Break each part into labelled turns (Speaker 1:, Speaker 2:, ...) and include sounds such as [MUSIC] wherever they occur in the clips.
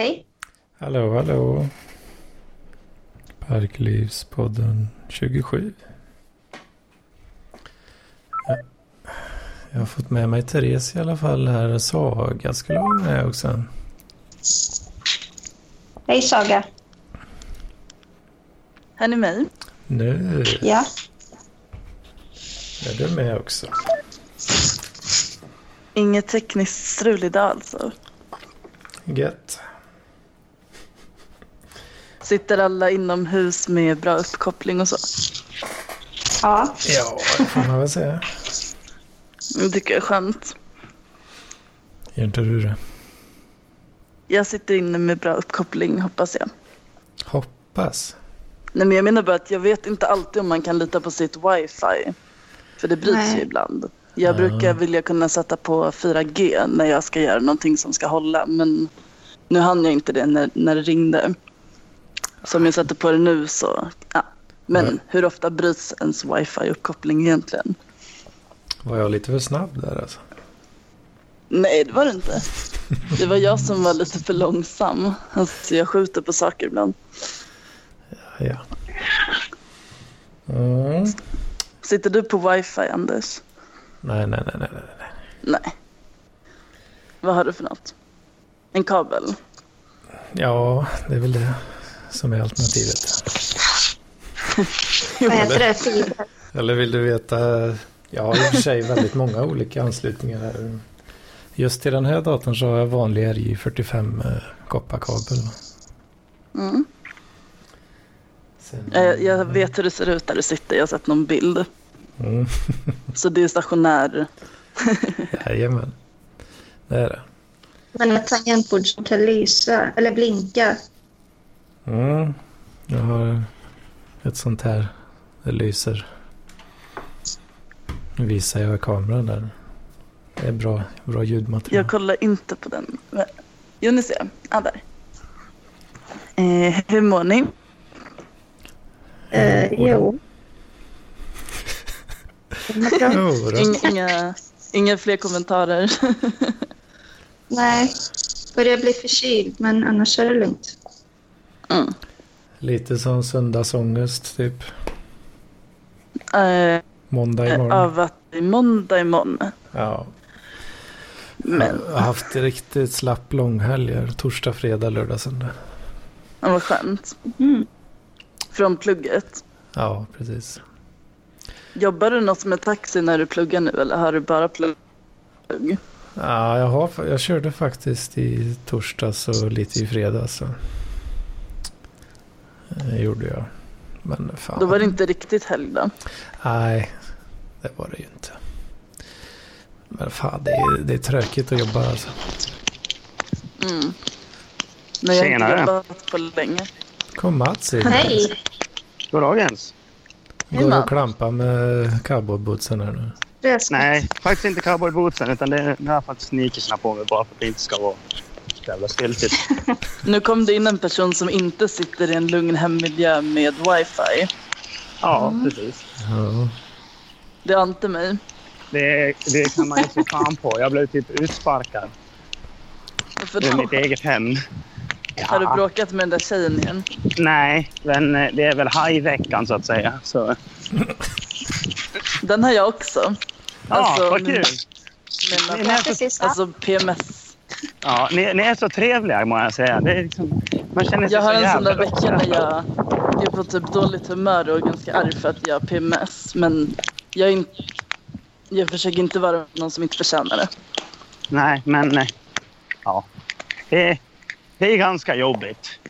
Speaker 1: Hej.
Speaker 2: Hallå, hallå. Parklivspodden 27. Jag- har fått med mig Therese i alla fall här. Saga skulle vara med också.
Speaker 1: Hej Saga.
Speaker 3: Hör ni mig?
Speaker 2: Nu
Speaker 1: Ja.
Speaker 2: är du med också.
Speaker 3: Inget tekniskt strul idag alltså.
Speaker 2: Gött.
Speaker 3: Sitter alla inomhus med bra uppkoppling och så?
Speaker 1: Ja.
Speaker 2: Ja, det får man väl säga.
Speaker 3: Det tycker jag är skönt.
Speaker 2: Gör inte du det?
Speaker 3: Jag sitter inne med bra uppkoppling hoppas jag.
Speaker 2: Hoppas.
Speaker 3: Nej men jag menar bara att jag vet inte alltid om man kan lita på sitt wifi. För det bryts
Speaker 1: Nej.
Speaker 3: ju ibland. Jag
Speaker 2: Ja.
Speaker 3: brukar vilja kunna sätta på 4G när jag ska göra någonting som ska hålla. Men nu hann jag inte det när, när det ringde. Så om jag sätter på det nu så, ja. Men
Speaker 2: Nej.
Speaker 3: hur ofta bryts ens wifi-uppkoppling egentligen?
Speaker 2: Var jag lite för snabb där alltså?
Speaker 3: Nej, det var det inte. Det var jag som var lite för långsam. Alltså, jag skjuter på saker ibland.
Speaker 2: Ja. Mm.
Speaker 3: Sitter du på wifi, Anders?
Speaker 2: Nej, nej, nej, nej, nej. nej.
Speaker 3: Nej. Vad har du för något? En kabel?
Speaker 2: Ja, det är väl det som är alternativet. [LAUGHS]
Speaker 1: Vad heter det? Fiber.
Speaker 2: Eller vill du veta? Jag har i och för sig väldigt många olika anslutningar här. Just till den här datorn så har jag vanlig RJ45 eh, kopparkabel.
Speaker 3: Mm.
Speaker 2: Sen,
Speaker 3: Jag, jag vet hur det ser ut där du sitter. Jag har sett någon bild.
Speaker 2: Mm, [LAUGHS]
Speaker 3: Så det är stationär. [LAUGHS]
Speaker 2: jajamän. Det är det.
Speaker 1: Men ett tangentbord som kan lysa eller blinka.
Speaker 2: Mm, jag har ett sånt här. Det lyser. Nu visar jag kameran där. Det är bra, bra ljudmaterial.
Speaker 3: Jag kollar inte på den. Jo, ni ser. Ah, där. Eh, hur mår ni?
Speaker 1: Eh, jo. Bra. [LAUGHS]
Speaker 2: Jo,
Speaker 3: inga, inga fler kommentarer. [LAUGHS]
Speaker 1: Nej. Börjar bli förkyld men annars är det lugnt.
Speaker 3: Mm.
Speaker 2: Lite som söndagsångest typ.
Speaker 3: Eh,
Speaker 2: Måndag imorgon.
Speaker 3: av att det är måndag imorgon.
Speaker 2: Ja.
Speaker 3: Men
Speaker 2: Jag har haft riktigt slapp långhelger. Torsdag, fredag, lördag, söndag.
Speaker 3: ja, vad skönt.
Speaker 1: Mm.
Speaker 3: Från plugget.
Speaker 2: Ja, precis.
Speaker 3: Jobbar du något med taxi när du pluggar nu eller har du bara plugg?
Speaker 2: Ja, jag, har, jag körde faktiskt i torsdags och lite i fredags. Så. Det gjorde jag. Men fan.
Speaker 3: Då var det inte riktigt helg då?
Speaker 2: Nej, det var det ju inte. Men fan, det är, det är tråkigt att jobba alltså.
Speaker 3: Mm. Men jag har inte jobbat på länge.
Speaker 2: Kom Mats in.
Speaker 1: Hej.
Speaker 4: Goddagens.
Speaker 2: Går
Speaker 3: Mats.
Speaker 2: och klampa med cowboybootsen här nu.
Speaker 4: Nej, faktiskt inte cowboybootsen utan det, har jag faktiskt sneakersna på mig bara för att det inte ska vara jävla stiltigt. [LAUGHS]
Speaker 3: Nu kom det in en person som inte sitter i en lugn hemmiljö med wifi.
Speaker 4: Ja, precis.
Speaker 2: Ja.
Speaker 3: Det ante mig.
Speaker 4: Det, det kan man ju se fan på. Jag blev typ utsparkad
Speaker 3: För
Speaker 4: ur
Speaker 3: då
Speaker 4: mitt eget hem.
Speaker 3: har du bråkat med den där tjejen igen.
Speaker 4: Nej, men eh, det är väl hajveckan så att säga. Så,
Speaker 3: Den har jag också.
Speaker 4: ja,
Speaker 3: Alltså,
Speaker 4: vad kul! Är så,
Speaker 1: Precis.
Speaker 3: alltså PMS.
Speaker 4: Ja, ni, ni är så trevliga må jag säga. Det är liksom, man känner sig
Speaker 3: Jag har
Speaker 4: så
Speaker 3: en sån där vecka när jag är på typ dåligt humör och ganska arg för att jag har PMS. Men jag, inte, jag försöker inte vara någon som inte förtjänar det.
Speaker 4: Nej, men eh, ja. Det, det är ganska jobbigt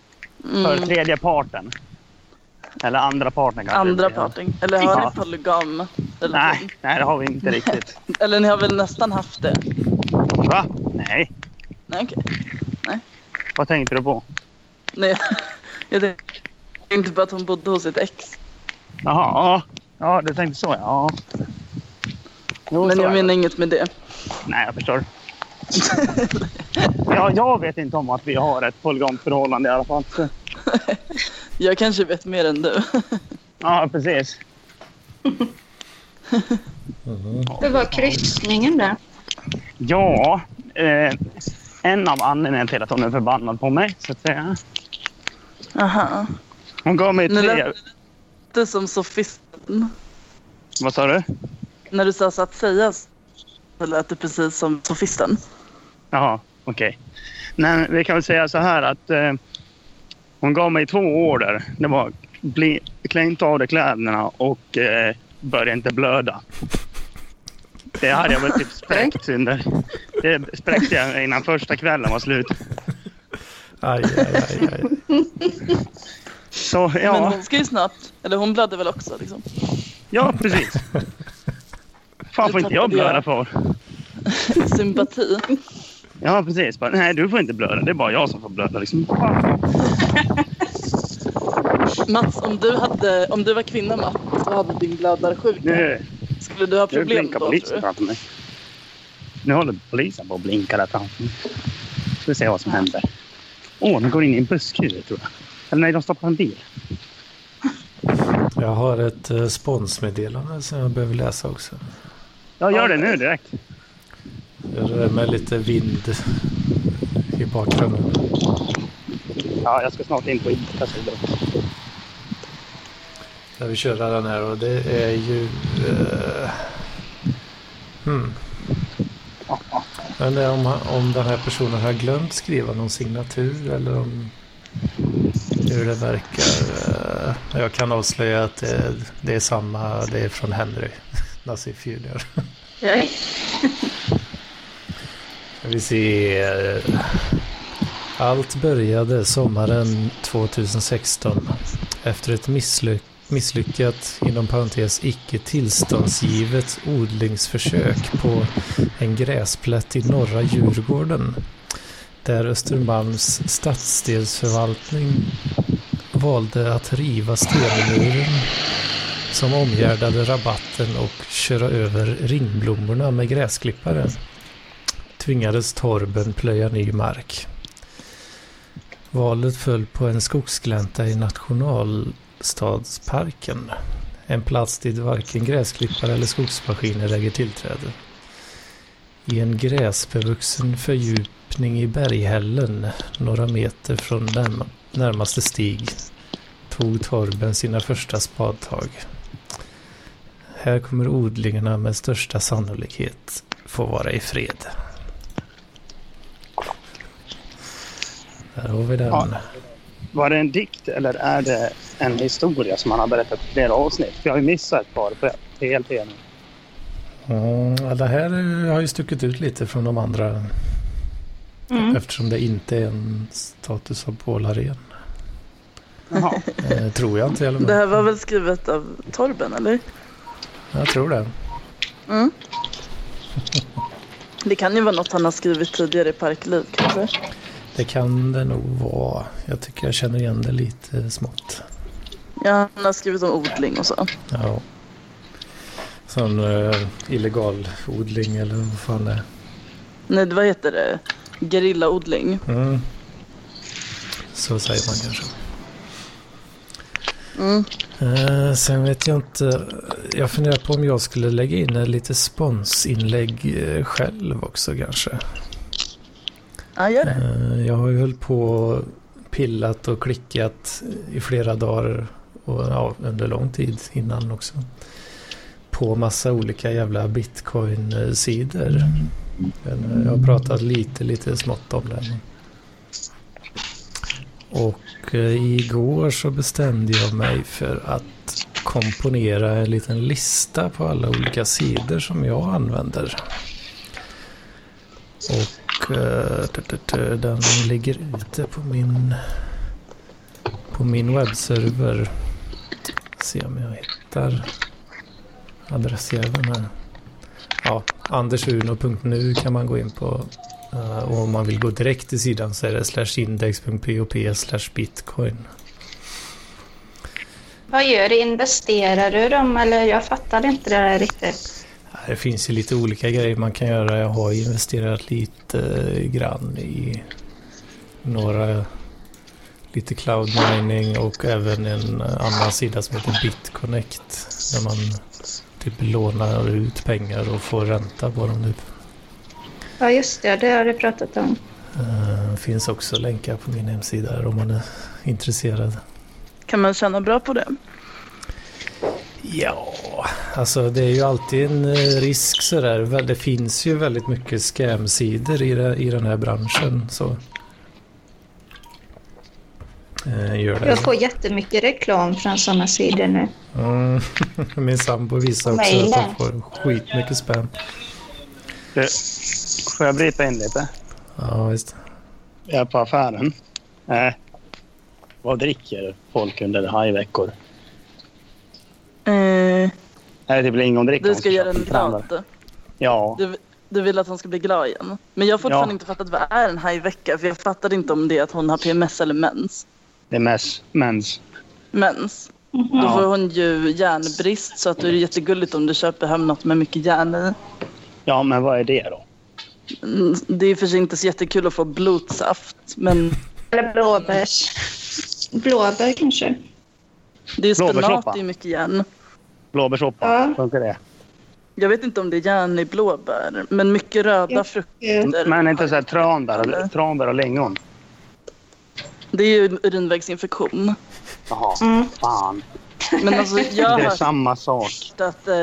Speaker 4: för
Speaker 3: Mm.
Speaker 4: tredje parten. Eller andra parten kanske.
Speaker 3: Andra parten. Eller har
Speaker 4: Ja.
Speaker 3: ni polygam? Eller,
Speaker 4: Nej, nej, det har vi inte riktigt. [LAUGHS]
Speaker 3: eller ni har väl nästan haft det?
Speaker 4: Va? Nej.
Speaker 3: Nej, okej.
Speaker 4: Vad tänkte du på?
Speaker 3: Nej, [LAUGHS] jag tänkte på att hon bodde hos sitt ex.
Speaker 4: Jaha, ja. Ja, du tänkte så ja. Jo,
Speaker 3: Men
Speaker 4: så
Speaker 3: jag
Speaker 4: är det.
Speaker 3: menar inget med det.
Speaker 4: Nej, jag förstår. [LAUGHS] ja, jag vet inte om att vi har ett polygamt förhållande i alla fall. [LAUGHS]
Speaker 3: Jag kanske vet mer än du.
Speaker 4: Ja, precis.
Speaker 1: Hur var kryssningen där?
Speaker 4: Ja, eh, en av anledningarna till att hon är förbannad på mig, så att säga.
Speaker 3: Aha.
Speaker 4: Hon gav mig
Speaker 3: Nu
Speaker 4: tre...
Speaker 3: lät det som sofisten.
Speaker 4: Vad sa du?
Speaker 3: När du sa så att säga så lät det precis som sofisten.
Speaker 4: Jaha, okej. Nej, vi kan väl säga så här att eh, hon gav mig två order. Det var bli, klä inte av dig kläderna och eh, börja inte blöda. Det hade jag väl typ [LAUGHS] spräckt under. Det spräckte jag innan första kvällen var slut.
Speaker 2: Aj, aj, aj, aj.
Speaker 4: Så
Speaker 3: Men
Speaker 4: ja,
Speaker 3: hon ska ju snart, eller hon blödde väl också liksom.
Speaker 4: ja precis. Fan får inte jag blöda för? [LAUGHS]
Speaker 3: Sympati.
Speaker 4: Ja precis. Bara, Nej du får inte blöda. Det är bara jag som får blöda. Liksom.
Speaker 3: Mats, om du, hade, om du var kvinna Mats och hade din blödarsjuka,
Speaker 4: Nu,
Speaker 3: skulle du ha
Speaker 4: nu
Speaker 3: problem
Speaker 4: blinkar
Speaker 3: då tror
Speaker 4: polisen
Speaker 3: du?
Speaker 4: framför mig. Nu håller polisen på att blinka där framför mig. Ska vi se vad som händer. Åh, oh, de går in i en busskur tror jag. Eller nej, de stoppar en bil.
Speaker 2: Jag har ett eh, sponsmeddelande som jag behöver läsa också.
Speaker 4: Ja, gör det nu direkt.
Speaker 2: Det är med lite vind i bakgrunden.
Speaker 4: Ja, jag ska snart in på Ica-sidor.
Speaker 2: Jag vill köra den här och det är ju... Uh, hmm. Är om, om den här personen har glömt skriva någon signatur eller om hur det verkar. eh, jag kan avslöja att det, det är samma, det är från Henry [LAUGHS] Nassif Junior. Vi se. Allt började sommaren 2016 efter ett misslyck misslyckat, inom parentes icke tillståndsgivet odlingsförsök på en gräsplätt i norra Djurgården. Där Östermalms stadsdelsförvaltning valde att riva stenmuren som omgärdade rabatten och köra över ringblommorna med gräsklippare tvingades Torben plöja ny mark. Valet föll på en skogsglänta i national stadsparken. En plats dit varken gräsklippare eller skogsmaskiner lägger tillträde. I en gräsbevuxen fördjupning i berghällen, några meter från närmaste stig, tog Torben sina första spadtag. Här kommer odlingarna med största sannolikhet få vara i fred. Där har vi den.
Speaker 4: Ja. Var det en dikt eller är det en historia som han har berättat i flera avsnitt? För jag har ju missat ett par på TLT nu.
Speaker 2: Mm, ja, det här har ju stuckit ut lite från de andra.
Speaker 1: Mm.
Speaker 2: Eftersom det inte är en status av Pålaren.
Speaker 4: Jaha.
Speaker 2: Eh, tror jag inte i alla
Speaker 3: Det här var väl skrivet av Torben, eller?
Speaker 2: Jag tror det.
Speaker 3: Mm. Det kan ju vara något han har skrivit tidigare i Parkliv kanske.
Speaker 2: Det kan det nog vara. Jag tycker jag känner igen det lite smått.
Speaker 3: Ja, han har skrivit om odling och så.
Speaker 2: Ja. Sån eh, illegal odling eller vad fan det är.
Speaker 3: Nej, vad heter det? Gerillaodling.
Speaker 2: Mm. Så säger man kanske.
Speaker 3: Mm.
Speaker 2: Eh, sen vet jag inte. Jag funderar på om jag skulle lägga in lite sponsinlägg eh, själv också kanske.
Speaker 3: Ja, gör det.
Speaker 2: Eh, jag har ju hållit på och pillat och klickat i flera dagar och ja, under lång tid innan också. På massa olika jävla bitcoin-sidor. Eh, jag har pratat lite, lite smått om det. Och eh, igår så bestämde jag mig för att komponera en liten lista på alla olika sidor som jag använder. Och den ligger ute på min på min webbserver. Se om jag hittar adressjäveln här. Ja, andersuno.nu kan man gå in på. Eh, och om man vill gå direkt till sidan så är det slash index.pop slash bitcoin.
Speaker 1: Vad gör du? Investerar du dem eller jag fattar inte det där riktigt.
Speaker 2: Det finns ju lite olika grejer man kan göra. Jag har investerat lite eh, grann i några lite cloud mining och även en eh, annan sida som heter BitConnect. Där man typ lånar ut pengar och får ränta på dem. Typ.
Speaker 1: Ja just det, det har du pratat om.
Speaker 2: Eh, finns också länkar på min hemsida om man är intresserad.
Speaker 3: Kan man tjäna bra på det?
Speaker 2: Ja, alltså det är ju alltid en eh, risk sådär. Det finns ju väldigt mycket scam-sidor i, den här branschen. Så. Eh, gör det.
Speaker 1: Jag får jättemycket reklam från sådana sidor nu.
Speaker 2: Mm. [LAUGHS] Min sambo visar också
Speaker 1: Mailen.
Speaker 2: att han får skitmycket spam.
Speaker 4: Du, får jag bryta in lite?
Speaker 2: Ja, visst.
Speaker 4: Jag är på affären. Eh, vad dricker folk under hajveckor?
Speaker 3: Eh,
Speaker 4: Är det typ lingondricka?
Speaker 3: du ska göra en
Speaker 4: köpa till andra?
Speaker 3: glad.
Speaker 4: Ja.
Speaker 3: Du, du vill att han ska bli glad igen. Men jag har fortfarande
Speaker 4: Ja.
Speaker 3: inte fattat vad är en hajvecka. För jag fattade inte om det är att hon har PMS eller mens.
Speaker 4: Det är mest mens.
Speaker 3: Mens. Då
Speaker 4: Ja.
Speaker 3: får hon ju järnbrist så att det är jättegulligt om du köper hem något med mycket järn i.
Speaker 4: Ja, men vad är det då?
Speaker 3: Mm, Det är för sig inte så jättekul att få blodsaft. Men
Speaker 1: Eller blåbärs. Blåbär kanske.
Speaker 3: Det är spenat, är mycket järn.
Speaker 4: Blåbärssoppa?
Speaker 1: Ja.
Speaker 4: Funkar det?
Speaker 3: Jag vet inte om det är järn i blåbär. Men mycket röda
Speaker 1: Ja.
Speaker 3: frukter.
Speaker 4: Men inte så här tranbär, tranbär och lingon?
Speaker 3: Det är ju urinvägsinfektion.
Speaker 4: Jaha,
Speaker 1: Mm.
Speaker 4: fan.
Speaker 3: Men alltså [LAUGHS] jag har
Speaker 4: Det är samma sak.
Speaker 3: att eh,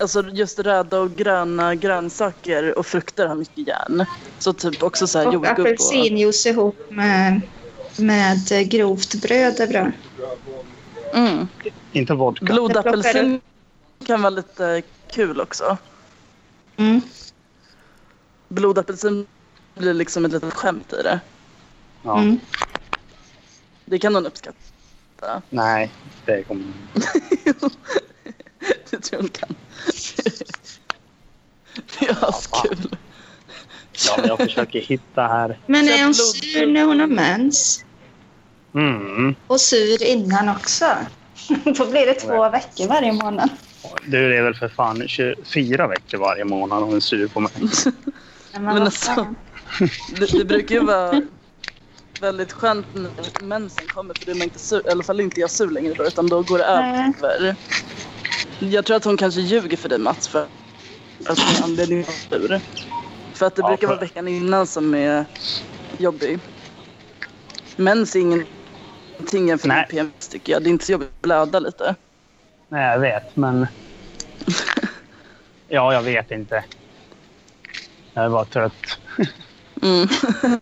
Speaker 3: alltså just röda och gröna grönsaker och frukter har mycket järn. Så typ också så här
Speaker 1: Och
Speaker 3: jordgubb och...
Speaker 1: apelsinjuice ihop med, med grovt bröd är bra.
Speaker 3: Mm.
Speaker 4: Inte vodka.
Speaker 3: Blodapelsin kan vara lite kul också.
Speaker 1: Mm.
Speaker 3: Blodapelsin blir liksom ett litet skämt i det.
Speaker 4: Ja.
Speaker 1: Mm.
Speaker 3: Det kan någon uppskatta.
Speaker 4: Nej, det kommer [LAUGHS]
Speaker 3: det tror jag hon kan. [LAUGHS] det är askul.
Speaker 4: Ja, men jag försöker hitta här.
Speaker 1: Men är hon sur när hon har mens?
Speaker 4: Mm.
Speaker 1: Och sur innan också? [LAUGHS] Då blir det två veckor varje månad.
Speaker 4: Du, det är väl för fan 24 veckor varje månad hon är sur på mig.
Speaker 1: Men,
Speaker 3: alltså-. [LAUGHS] Det, det brukar ju vara väldigt skönt när mensen kommer för då är inte sur, i alla fall inte jag sur längre då utan då går det
Speaker 1: Nej.
Speaker 3: över. Jag tror att hon kanske ljuger för dig Mats för att är anledningen vara sur. För att det
Speaker 4: Ja,
Speaker 3: brukar
Speaker 4: för-
Speaker 3: vara veckan innan som är jobbig. Mens är ingenting jämfört med
Speaker 4: Nej.
Speaker 3: PMS tycker jag. Det är inte så jobbigt att blöda lite.
Speaker 4: Nej, jag vet, men... [LAUGHS] Ja, jag vet inte. Jag är bara trött.
Speaker 3: Mm. [LAUGHS]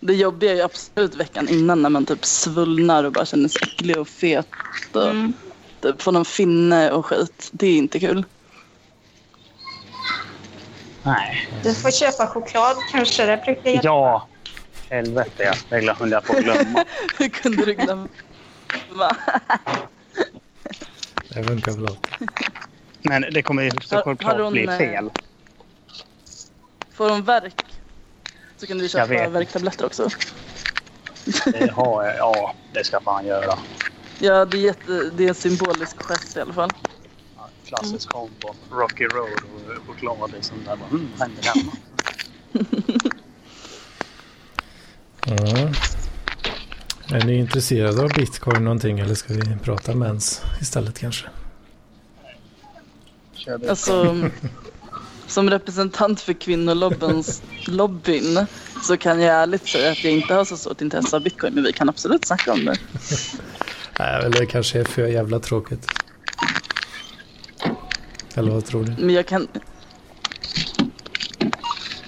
Speaker 3: Det jobbiga är ju absolut veckan innan när man typ svullnar och bara känner sig äcklig och fet. Och
Speaker 1: Mm.
Speaker 3: typ får någon finne och skit. Det är inte kul.
Speaker 4: Nej.
Speaker 1: Du får köpa choklad kanske. Det brukar hjälpa.
Speaker 4: Ja. Helvete, ja. Det höll jag på att glömma. [LAUGHS]
Speaker 3: Hur kunde du glömma? [LAUGHS]
Speaker 2: Det funkar bra.
Speaker 4: Men det kommer ju
Speaker 3: har hon,
Speaker 4: bli
Speaker 3: eh,
Speaker 4: fel.
Speaker 3: Får hon värk så kan du köpa
Speaker 4: vet.
Speaker 3: värktabletter också.
Speaker 4: Det har jag. Ja, det ska fan göra.
Speaker 3: Ja, det är, jätte, det är en symbolisk gest i alla fall.
Speaker 4: Ja, Klassisk kombo. Rocky Road och choklad. Liksom där. Bara, Mm, händer hemma? [LAUGHS]
Speaker 2: Ja. Är ni intresserade av bitcoin någonting eller ska vi prata mens istället kanske?
Speaker 3: Alltså, som representant för kvinnolobbyns lobbyn så kan jag ärligt säga att jag inte har så stort intresse av bitcoin. Men vi kan absolut snacka om det.
Speaker 2: Nej, eller det kanske är för jävla tråkigt. Eller vad tror du?
Speaker 3: Men jag kan...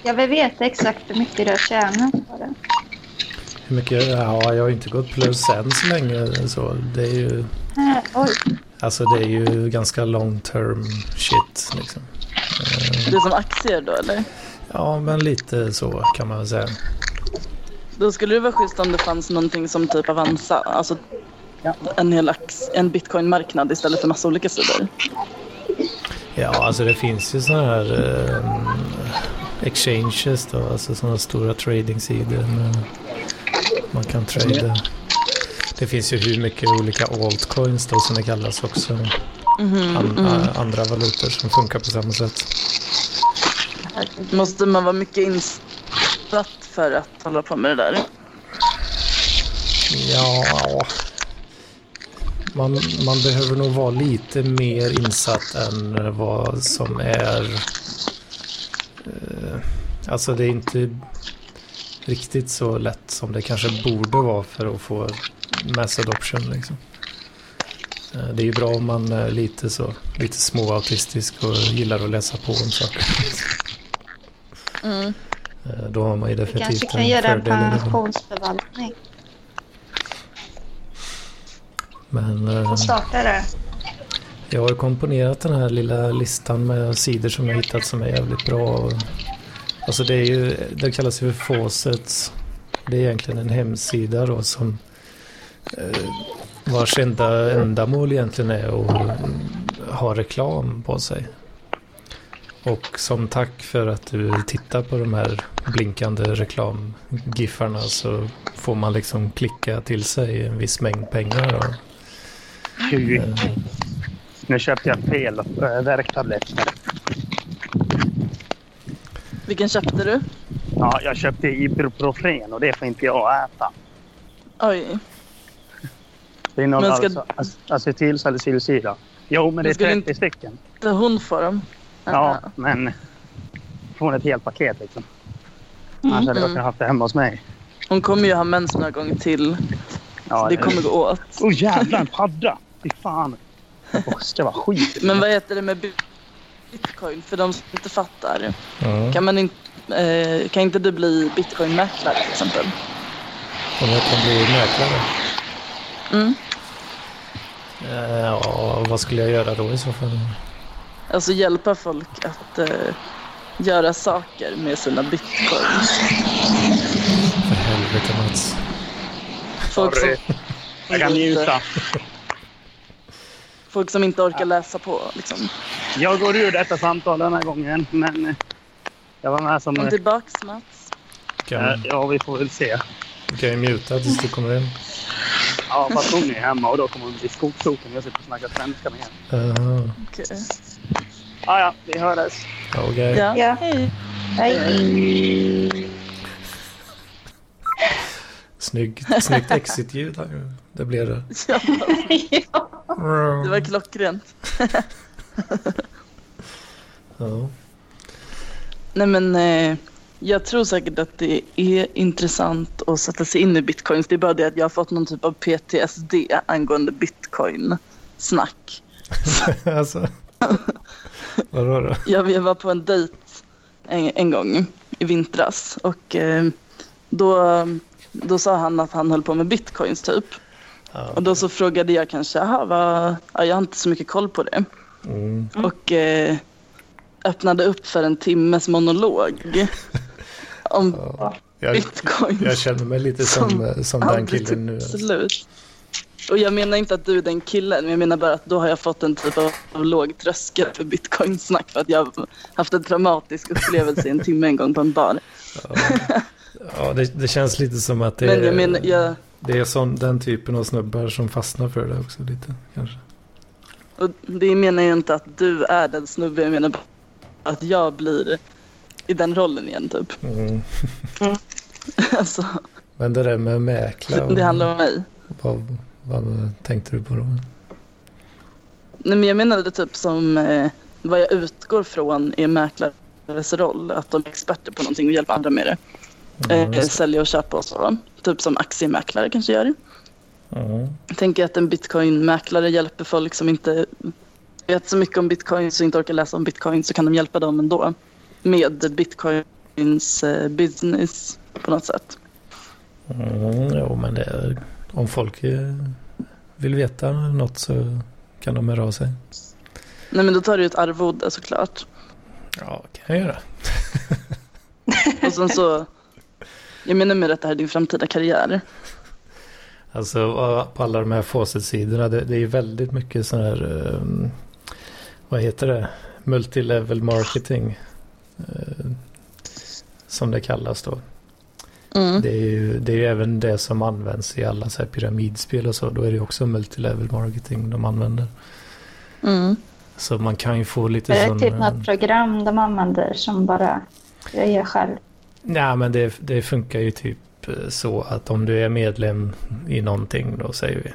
Speaker 1: Jag vill veta exakt hur mycket du har tjänat på det.
Speaker 2: Hur mycket? Ja, jag har inte gått plus än så länge. Så det är ju,
Speaker 1: Äh, oj.
Speaker 2: alltså det är ju ganska long term shit liksom.
Speaker 3: Det är som aktier då eller?
Speaker 2: Ja, men lite så kan man väl säga.
Speaker 3: Då skulle det vara schysst om det fanns någonting som typ Avanza. Alltså en hel en bitcoin-marknad istället för massa olika sidor.
Speaker 2: Ja, alltså det finns ju sådana här eh, exchanges då, alltså sådana stora tradingsidor. med- Man kan trada. Det finns ju hur mycket olika altcoins då som det kallas också.
Speaker 3: Mhm,
Speaker 2: An,
Speaker 3: mhm.
Speaker 2: a- andra valutor som funkar på samma sätt.
Speaker 3: Måste man vara mycket insatt för att hålla på med det där?
Speaker 2: Ja, man, man behöver nog vara lite mer insatt än vad som är... Eh, Alltså det är inte riktigt så lätt som det kanske borde vara för att få mass adoption liksom. Eh, Det är ju bra om man är lite så, lite småautistisk och gillar att läsa på om saker.
Speaker 3: Mm.
Speaker 2: Eh, Då har man ju
Speaker 1: Vi kanske
Speaker 2: definitivt
Speaker 1: kan göra en
Speaker 2: fördel
Speaker 1: pensionsförvaltning
Speaker 2: Men eh,
Speaker 1: och starta det.
Speaker 2: jag har komponerat den här lilla listan med sidor som jag hittat som är jävligt bra. Och, alltså det är ju, det kallas ju för Fawcett. Det är egentligen en hemsida då som eh, vars enda ändamål egentligen är att ha reklam på sig. Och som tack för att du tittar på de här blinkande reklamgiffarna så får man liksom klicka till sig en viss mängd pengar. Och, eh,
Speaker 4: Nu köpte jag fel eh, äh, värktabletter.
Speaker 3: Vilken köpte du?
Speaker 4: Ja, jag köpte Ibuprofen och det får inte jag äta.
Speaker 3: Oj.
Speaker 4: Det innehåller
Speaker 3: ska-
Speaker 4: alltså ac- acetylsalicylsyra. Jo, men det är
Speaker 3: Men ska du
Speaker 4: 30
Speaker 3: inte-
Speaker 4: stycken.
Speaker 3: Det hon får dem.
Speaker 4: Ja, men får ett helt paket liksom. Annars hade jag
Speaker 3: Mm.
Speaker 4: haft det hemma hos mig.
Speaker 3: Hon kommer ju ha mens några gånger till.
Speaker 4: Ja,
Speaker 3: det kommer gå åt.
Speaker 4: Åh oh, jävlar, en padda! Fy fan. Det ska vara skit.
Speaker 3: Men vad heter det med bitcoin? För de som inte fattar.
Speaker 2: ja.
Speaker 3: Kan, man inte, eh, kan inte du bli bitcoinmäklare till exempel?
Speaker 2: Om jag kan bli mäklare?
Speaker 3: Mm.
Speaker 2: Eh, Ja, vad skulle jag göra då i så fall?
Speaker 3: Alltså hjälpa folk att eh, göra saker med sina bitcoins.
Speaker 2: För helvete Mats.
Speaker 3: Folk som.
Speaker 4: Jag kan njuta.
Speaker 3: folk som inte orkar läsa på. Liksom.
Speaker 4: Jag går ur detta samtal den här gången, men eh, jag var med som...
Speaker 3: Kom tillbaks Mats.
Speaker 2: Kan,
Speaker 4: Eh, Ja, vi får väl se.
Speaker 2: kan jag muta tills du kommer hem?
Speaker 4: Ja, fast hon är hemma och då kommer hon bli skogsoken. Jag sitter och snackar svenska med henne.
Speaker 2: Jaha,
Speaker 3: Okej.
Speaker 4: Ah, ja, vi hörs.
Speaker 2: okej.
Speaker 3: Ja.
Speaker 1: Ja.
Speaker 3: Hej.
Speaker 1: Hej.
Speaker 2: Snygg, snyggt exit-ljud ju. Det blev det. [LAUGHS] [LAUGHS]
Speaker 3: Ja. det var klockrent. [LAUGHS] [LAUGHS]
Speaker 2: Ja.
Speaker 3: Nej men eh, jag tror säkert att det är intressant att sätta sig in i bitcoins. Det är bara det att jag har fått någon typ av PTSD angående bitcoin-snack. [LAUGHS]
Speaker 2: alltså. [LAUGHS] Vadå då?
Speaker 3: Jag, jag var på en dejt en, en gång i vintras och eh, då, då sa han att han höll på med bitcoins typ.
Speaker 2: Ja.
Speaker 3: Och då så frågade jag kanske, jaha, vad, ja, jag har inte så mycket koll på det.
Speaker 2: Mm.
Speaker 3: Och eh, öppnade upp för en timmes monolog [LAUGHS] om
Speaker 2: Ja. Jag,
Speaker 3: bitcoin.
Speaker 2: jag känner mig lite som, eh, som den killen nu.
Speaker 3: tog
Speaker 2: alltså.
Speaker 3: Och jag menar inte att du är den killen, men jag menar bara att då har jag fått en typ av, låg tröskel för bitcoin-snack för att jag har haft en traumatisk upplevelse i en timme en gång på en bar.
Speaker 2: Ja, ja det, det känns lite som att det
Speaker 3: Men jag
Speaker 2: är,
Speaker 3: menar, jag,
Speaker 2: det är sån, den typen av snubbar som fastnar för det också lite kanske.
Speaker 3: Och det menar jag inte att du är den snubben, jag menar att jag blir i den rollen igen typ.
Speaker 2: Mm. [LAUGHS]
Speaker 3: Alltså,
Speaker 2: Men det där med mäkla, och,
Speaker 3: det handlar om mig.
Speaker 2: vad, vad tänkte du på då?
Speaker 3: Nej, men jag menade typ som eh, vad jag utgår från är mäklares roll. Att de är experter på någonting och hjälper andra med det.
Speaker 2: Ja,
Speaker 3: Eh, sälja och köpa och så. Typ som aktiemäklare kanske gör.
Speaker 2: Ja.
Speaker 3: Jag tänker att en bitcoinmäklare hjälper folk som inte vet så mycket om bitcoin så inte orkar läsa om bitcoin så kan de hjälpa dem ändå. Med bitcoins eh, business på något sätt.
Speaker 2: Mm, jo, men det om folk eh, vill veta något så kan de höra av sig.
Speaker 3: Nej men då tar du ett arvode såklart.
Speaker 2: Ja, kan jag göra. [LAUGHS]
Speaker 3: Och sen så, jag menar med att det här är din framtida karriär.
Speaker 2: Alltså på alla de här faucet-sidorna, det, det är ju väldigt mycket sån här, um, vad heter det, multilevel marketing. eh, som det kallas då.
Speaker 3: Mm.
Speaker 2: Det är ju det är ju även det som används i alla så här pyramidspel och så. Då är det ju också multilevel marketing de använder.
Speaker 3: Mm.
Speaker 2: Så man kan ju få lite
Speaker 1: Är det
Speaker 2: sån...
Speaker 1: typ
Speaker 2: eh,
Speaker 1: något program de använder som bara jag gör själv?
Speaker 2: Nej, men det, det funkar ju typ eh, så att om du är medlem i någonting då säger vi.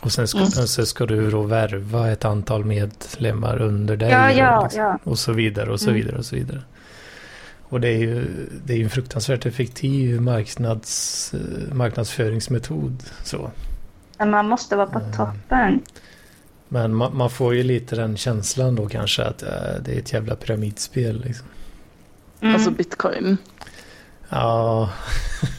Speaker 2: Och sen ska,
Speaker 1: Mm.
Speaker 2: så ska du då värva ett antal medlemmar under dig.
Speaker 1: Ja, ja,
Speaker 2: liksom.
Speaker 1: ja.
Speaker 2: Och så vidare och så
Speaker 1: Mm.
Speaker 2: vidare och så vidare. Och det är ju det är en fruktansvärt effektiv marknads, eh, marknadsföringsmetod. Så.
Speaker 1: Men man måste vara på
Speaker 2: Mm.
Speaker 1: toppen.
Speaker 2: Men man, man får ju lite den känslan då kanske att eh, det är ett jävla pyramidspel. Liksom.
Speaker 1: Mm.
Speaker 3: Alltså bitcoin.
Speaker 2: Ja,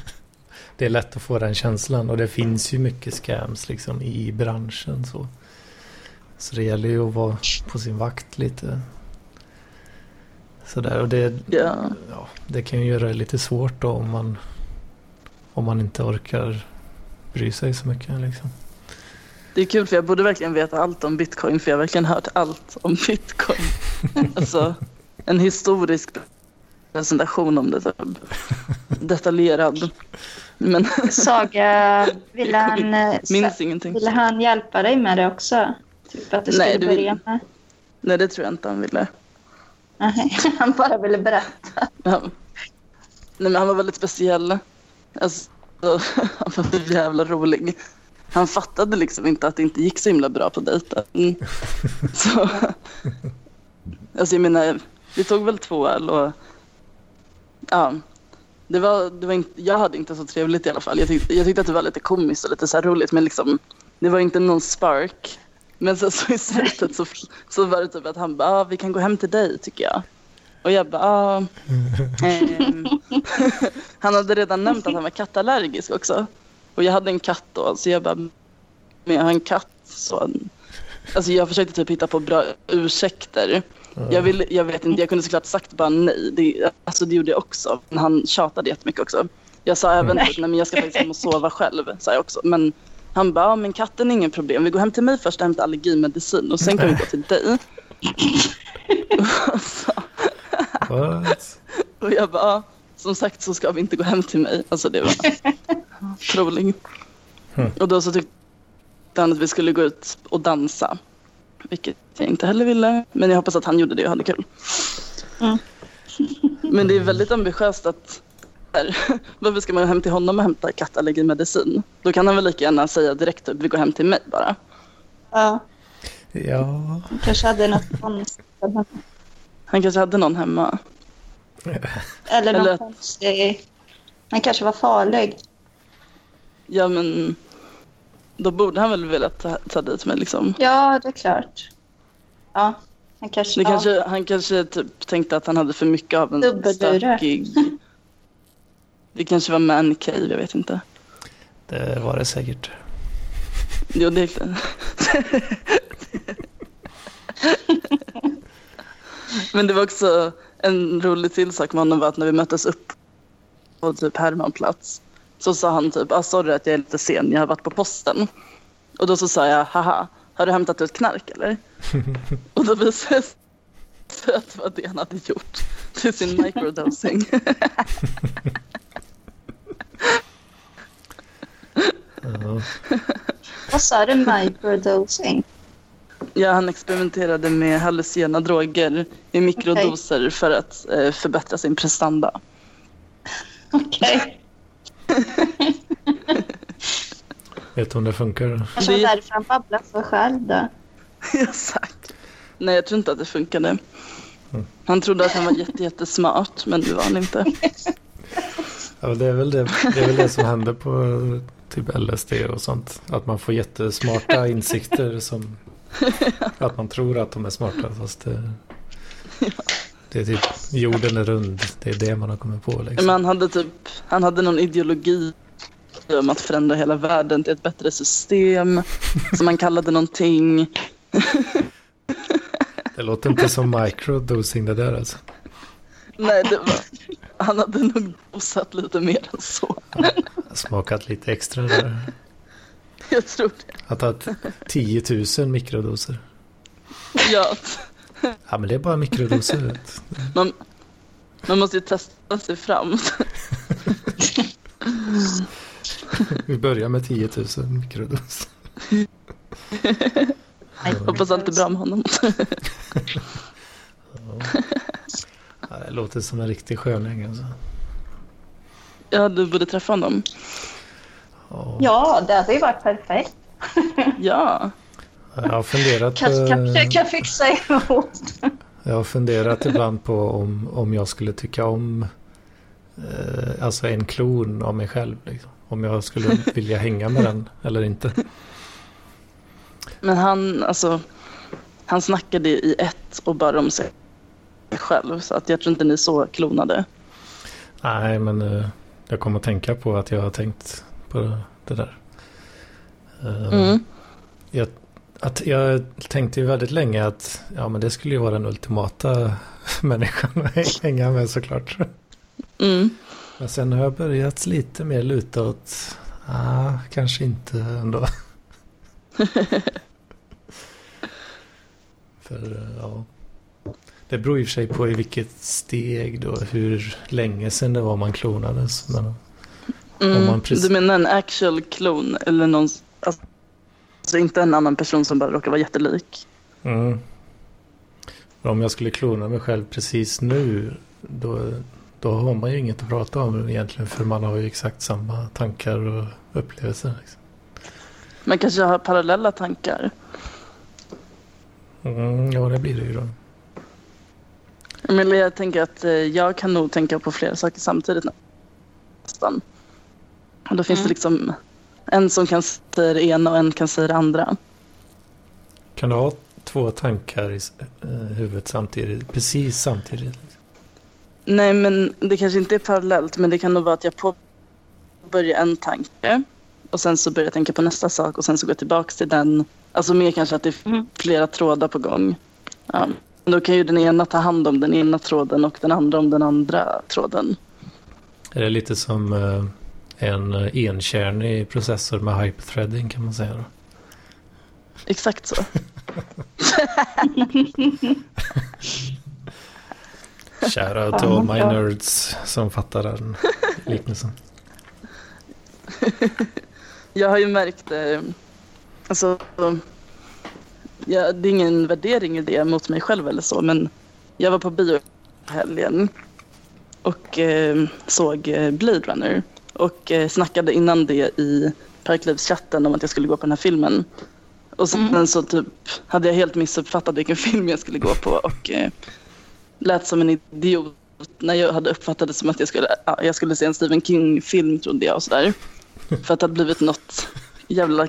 Speaker 2: [LAUGHS] det är lätt att få den känslan och det finns ju mycket scams liksom i branschen. Så, så det gäller ju att vara på sin vakt lite. Sådär och det,
Speaker 3: Ja.
Speaker 2: ja, det kan ju göra det lite svårt då om man, om man inte orkar bry sig så mycket. Liksom.
Speaker 3: Det är kul för jag borde verkligen veta allt om bitcoin för jag har verkligen hört allt om bitcoin. [LAUGHS] Alltså en historisk presentation om det. Typ. Detaljerad. Men
Speaker 1: Saga, ville han, eh,
Speaker 3: minns ingenting.
Speaker 1: ville han hjälpa dig med det också? Typ att du
Speaker 3: Nej,
Speaker 1: skulle
Speaker 3: det vill-
Speaker 1: börja med?
Speaker 3: Nej det tror jag inte han ville.
Speaker 1: Nej, [LAUGHS] han bara ville berätta.
Speaker 3: Ja. Nej men han var väldigt speciell. Alltså, [LAUGHS] han var så jävla rolig. Han fattade liksom inte att det inte gick så himla bra på dejten. [LAUGHS] Så, alltså jag menar, vi tog väl två öl och ja, det var, det var inte, jag hade inte så trevligt i alla fall. Jag tyckte, jag tyckte att det var lite komiskt och lite så här roligt men liksom, det var inte någon spark. Men sen så i slutet så, så var det typ att han bara, ah, vi kan gå hem till dig tycker jag. Och jag bara, ah, ehm. [LAUGHS] Han hade redan nämnt att han var kattallergisk också. Och jag hade en katt då, så jag bara, men jag har en katt. Så, alltså jag försökte typ hitta på bra ursäkter. Jag, vill, jag vet inte, jag kunde såklart sagt bara nej. Det, alltså det gjorde jag också. Men han tjatade jättemycket också. Jag sa även typ, nej men jag ska faktiskt hem och sova själv. Sa jag också. Men han bara, men katten är inget problem. Vi går hem till mig först och hämtar allergimedicin och sen kan vi gå till dig. så,
Speaker 2: What? [LAUGHS]
Speaker 3: och jag bara, som sagt så ska vi inte gå hem till mig. Alltså det var troligt.
Speaker 2: Mm.
Speaker 3: Och då så tyckte han att vi skulle gå ut och dansa. Vilket jag inte heller ville. Men jag hoppas att han gjorde det och hade kul.
Speaker 1: Mm.
Speaker 3: Men det är väldigt ambitiöst att här, [LAUGHS] varför ska man gå hem till honom och hämta kattallergimedicin? Då kan han väl lika gärna säga direkt typ, vi går hem till mig bara.
Speaker 1: Ja,
Speaker 2: Ja,
Speaker 1: han kanske hade något.
Speaker 3: Han kanske hade någon hemma. [LAUGHS]
Speaker 1: Eller någon
Speaker 3: Eller-
Speaker 1: konstig... Han kanske var farlig.
Speaker 3: Ja men då borde han väl vilja ta, ta dit mig liksom.
Speaker 1: Ja, det är klart. Ja, han kanske...
Speaker 3: Det
Speaker 1: ja.
Speaker 3: kanske, han kanske typ tänkte att han hade för mycket av en stökig... Det kanske var man cave, jag vet inte.
Speaker 2: det var det säkert.
Speaker 3: Jo, det är Men det var också en rolig till sak med honom var att när vi möttes upp på typ Hermanplats så sa han typ, ah, sorry att jag är lite sen, jag har varit på posten. Och då så sa jag, haha, har du hämtat ut knark eller? [LAUGHS] Och då visade det sig att det var det han hade gjort till sin microdosing. [LAUGHS]
Speaker 1: Vad sa du? Microdosing?
Speaker 3: Ja, han experimenterade med hallucinogena droger i mikrodoser för att eh, förbättra sin prestanda. [LAUGHS]
Speaker 1: Okej. [LAUGHS]
Speaker 2: Vet om det funkar?
Speaker 1: Kanske var
Speaker 3: Det-
Speaker 1: därför han babblade för själv då. [LAUGHS]
Speaker 3: Exakt. Nej, jag tror inte att det funkade.
Speaker 2: Mm.
Speaker 3: Han trodde att han var jätte, jättesmart, men det var han inte. [LAUGHS]
Speaker 2: Ja, det, är väl det, det är väl det som händer på typ LSD och sånt. Att man får jättesmarta insikter som att man tror att de är smarta fast det, det är typ jorden är rund. Det är det man har kommit på
Speaker 3: Men
Speaker 2: liksom.
Speaker 3: han hade typ, han hade någon ideologi om att förändra hela världen till ett bättre system. [LAUGHS] Som han kallade någonting.
Speaker 2: Det låter inte som microdosing det där alltså.
Speaker 3: Nej, det var, han hade nog dosat lite mer än så.
Speaker 2: Smakat lite extra där.
Speaker 3: Jag tror det.
Speaker 2: Att ha 10 000 mikrodoser.
Speaker 3: Ja,
Speaker 2: Ja men det är bara mikrodoser.
Speaker 3: man, man måste ju testa sig fram.
Speaker 2: Vi börjar med 10 000 mikrodoser.
Speaker 3: Hoppas allt är bra med honom.
Speaker 2: Ja, det låter som en riktig sköning alltså.
Speaker 3: Ja, du borde träffa honom.
Speaker 2: Ja.
Speaker 1: Ja, det hade ju varit perfekt.
Speaker 3: Ja,
Speaker 2: Jag har funderat
Speaker 1: Kanske kan
Speaker 2: på...
Speaker 1: försöka fixa ihop.
Speaker 2: Jag har funderat ibland på om, om jag skulle tycka om eh, alltså en klon av mig själv. Liksom. Om jag skulle vilja hänga med den eller inte.
Speaker 3: Men han, alltså, han snackade i ett och bara om sig själv. Så att jag tror inte ni är så klonade.
Speaker 2: Nej, men eh, jag kommer att tänka på att jag har tänkt på det där. Eh,
Speaker 3: Mm.
Speaker 2: jag, att jag tänkte ju väldigt länge att ja, men det skulle ju vara den ultimata [LAUGHS] människan att hänga med såklart.
Speaker 3: Mm.
Speaker 2: Men sen har jag börjat lite mer luta åt, ah, kanske inte ändå. [LAUGHS] För ja, det beror i och för sig på i vilket steg då, hur länge sedan det var man klonades. Men, Om
Speaker 3: Mm.
Speaker 2: man precis-
Speaker 3: Du menar en actual klon eller någon, alltså inte en annan person som bara råkar vara jättelik?
Speaker 2: mm. Om jag skulle klona mig själv precis nu, då, då har man ju inget att prata om egentligen, för man har ju exakt samma tankar och upplevelser. Liksom.
Speaker 3: Man kanske har parallella tankar.
Speaker 2: Mm, ja, det blir det ju då.
Speaker 3: Men jag tänker att eh, jag kan nog tänka på flera saker samtidigt nästan. Och då finns
Speaker 1: Mm.
Speaker 3: det liksom en som kan säga det ena och en kan säga det andra.
Speaker 2: Kan du ha två tankar i eh, huvudet samtidigt? Precis samtidigt?
Speaker 3: Nej, men det kanske inte är parallellt, men det kan nog vara att jag påbörjar en tanke och sen så börjar jag tänka på nästa sak och sen så går jag tillbaka till den. Alltså mer kanske att det är
Speaker 1: Mm.
Speaker 3: flera trådar på gång. Ja. Då kan ju den ena ta hand om den ena tråden och den andra om den andra tråden.
Speaker 2: Är det lite som eh, en eh, enkärnig processor med hyperthreading kan man säga då?
Speaker 3: Exakt så. [LAUGHS]
Speaker 2: Shoutout till all my nerds som fattar den liknelsen. [LAUGHS]
Speaker 3: Jag har ju märkt, eh, alltså, ja, det är ingen värdering i det mot mig själv eller så, men jag var på bio helgen och eh, såg eh, Blade Runner och eh, snackade innan det i Parklivschatten om att jag skulle gå på den här filmen. Och sen
Speaker 1: Mm.
Speaker 3: så typ hade jag helt missuppfattat vilken [LAUGHS] film jag skulle gå på och eh, lät som en idiot när jag hade uppfattat det som att jag skulle, ja, jag skulle se en Stephen King-film trodde jag och sådär. [LAUGHS] För att det hade blivit något jävla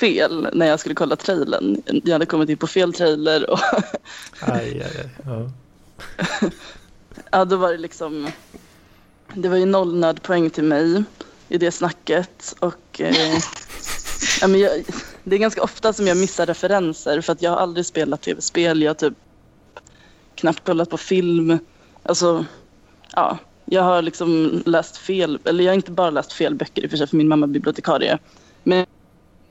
Speaker 3: fel när jag skulle kolla trailern. Jag hade kommit in på fel trailer och
Speaker 2: Aj, aj, aj. Ja. [LAUGHS]
Speaker 3: ja, då var det liksom... Det var ju noll nödpoäng till mig i det snacket och eh, [LAUGHS] ja, men jag, det är ganska ofta som jag missar referenser för att jag har aldrig spelat tv-spel. Jag har typ knappt kollat på film. Alltså, ja, jag har liksom läst fel, eller jag har inte bara läst fel böcker i och för sig för min mamma är bibliotekarie. Men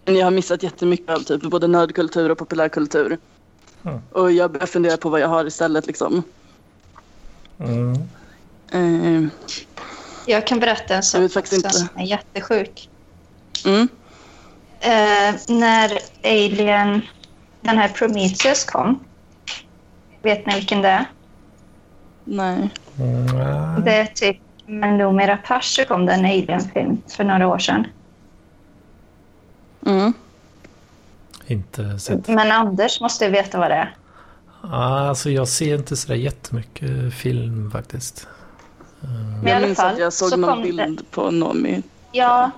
Speaker 3: jag har missat jättemycket av typ både nördkultur och populärkultur.
Speaker 2: Mm.
Speaker 3: Och jag börjar fundera på vad jag har istället liksom.
Speaker 2: Mm.
Speaker 3: Eh,
Speaker 1: Jag kan berätta en
Speaker 3: Jag
Speaker 1: sak
Speaker 3: faktiskt
Speaker 1: också
Speaker 3: inte.
Speaker 1: som är jättesjuk.
Speaker 3: mm,
Speaker 1: Eh, när Alien, den här Prometheus kom. Vet ni vilken det är?
Speaker 3: nej.
Speaker 2: Mm.
Speaker 1: Det är typ med Noomi Rapace kom det en Alien-film för några år sedan.
Speaker 3: Mm.
Speaker 2: Inte sett.
Speaker 1: Men Anders måste veta vad det är.
Speaker 2: Ah, alltså jag ser inte sådär jättemycket film faktiskt.
Speaker 1: Men i
Speaker 3: Jag minns
Speaker 1: fall,
Speaker 3: att jag såg
Speaker 1: så
Speaker 3: någon
Speaker 1: kom
Speaker 3: bild på Nomi.
Speaker 1: Ja,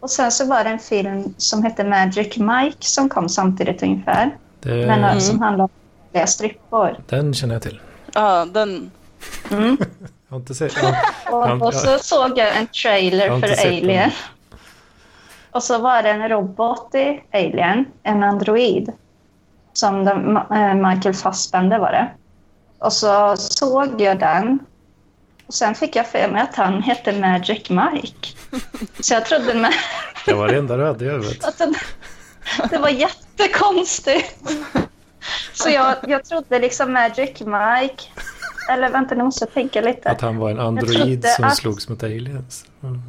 Speaker 1: och sen så var det en film som hette Magic Mike som kom samtidigt ungefär.
Speaker 2: Det,
Speaker 1: Men
Speaker 3: Mm.
Speaker 1: som handlar om vanliga strippor.
Speaker 2: Den känner jag till.
Speaker 3: Ja, den.
Speaker 1: Mm.
Speaker 2: Jag har inte sett Ja, [LAUGHS]
Speaker 1: Och, och så såg jag en
Speaker 2: Jag
Speaker 1: trailer
Speaker 2: inte
Speaker 1: för
Speaker 2: den.
Speaker 1: Alien. Och så var det en robot i Alien, en android. Som de, eh, Michael Fassbender var det. Och så såg jag den. Och sen fick jag för mig att han hette Magic Mike. Så jag trodde med,
Speaker 2: det var det enda du hade i huvudet.
Speaker 1: det var jättekonstigt. Så jag, jag trodde liksom Magic Mike. Eller vänta, nu måste jag tänka lite.
Speaker 2: Att han var en android som
Speaker 1: att-
Speaker 2: slogs mot aliens. Mm.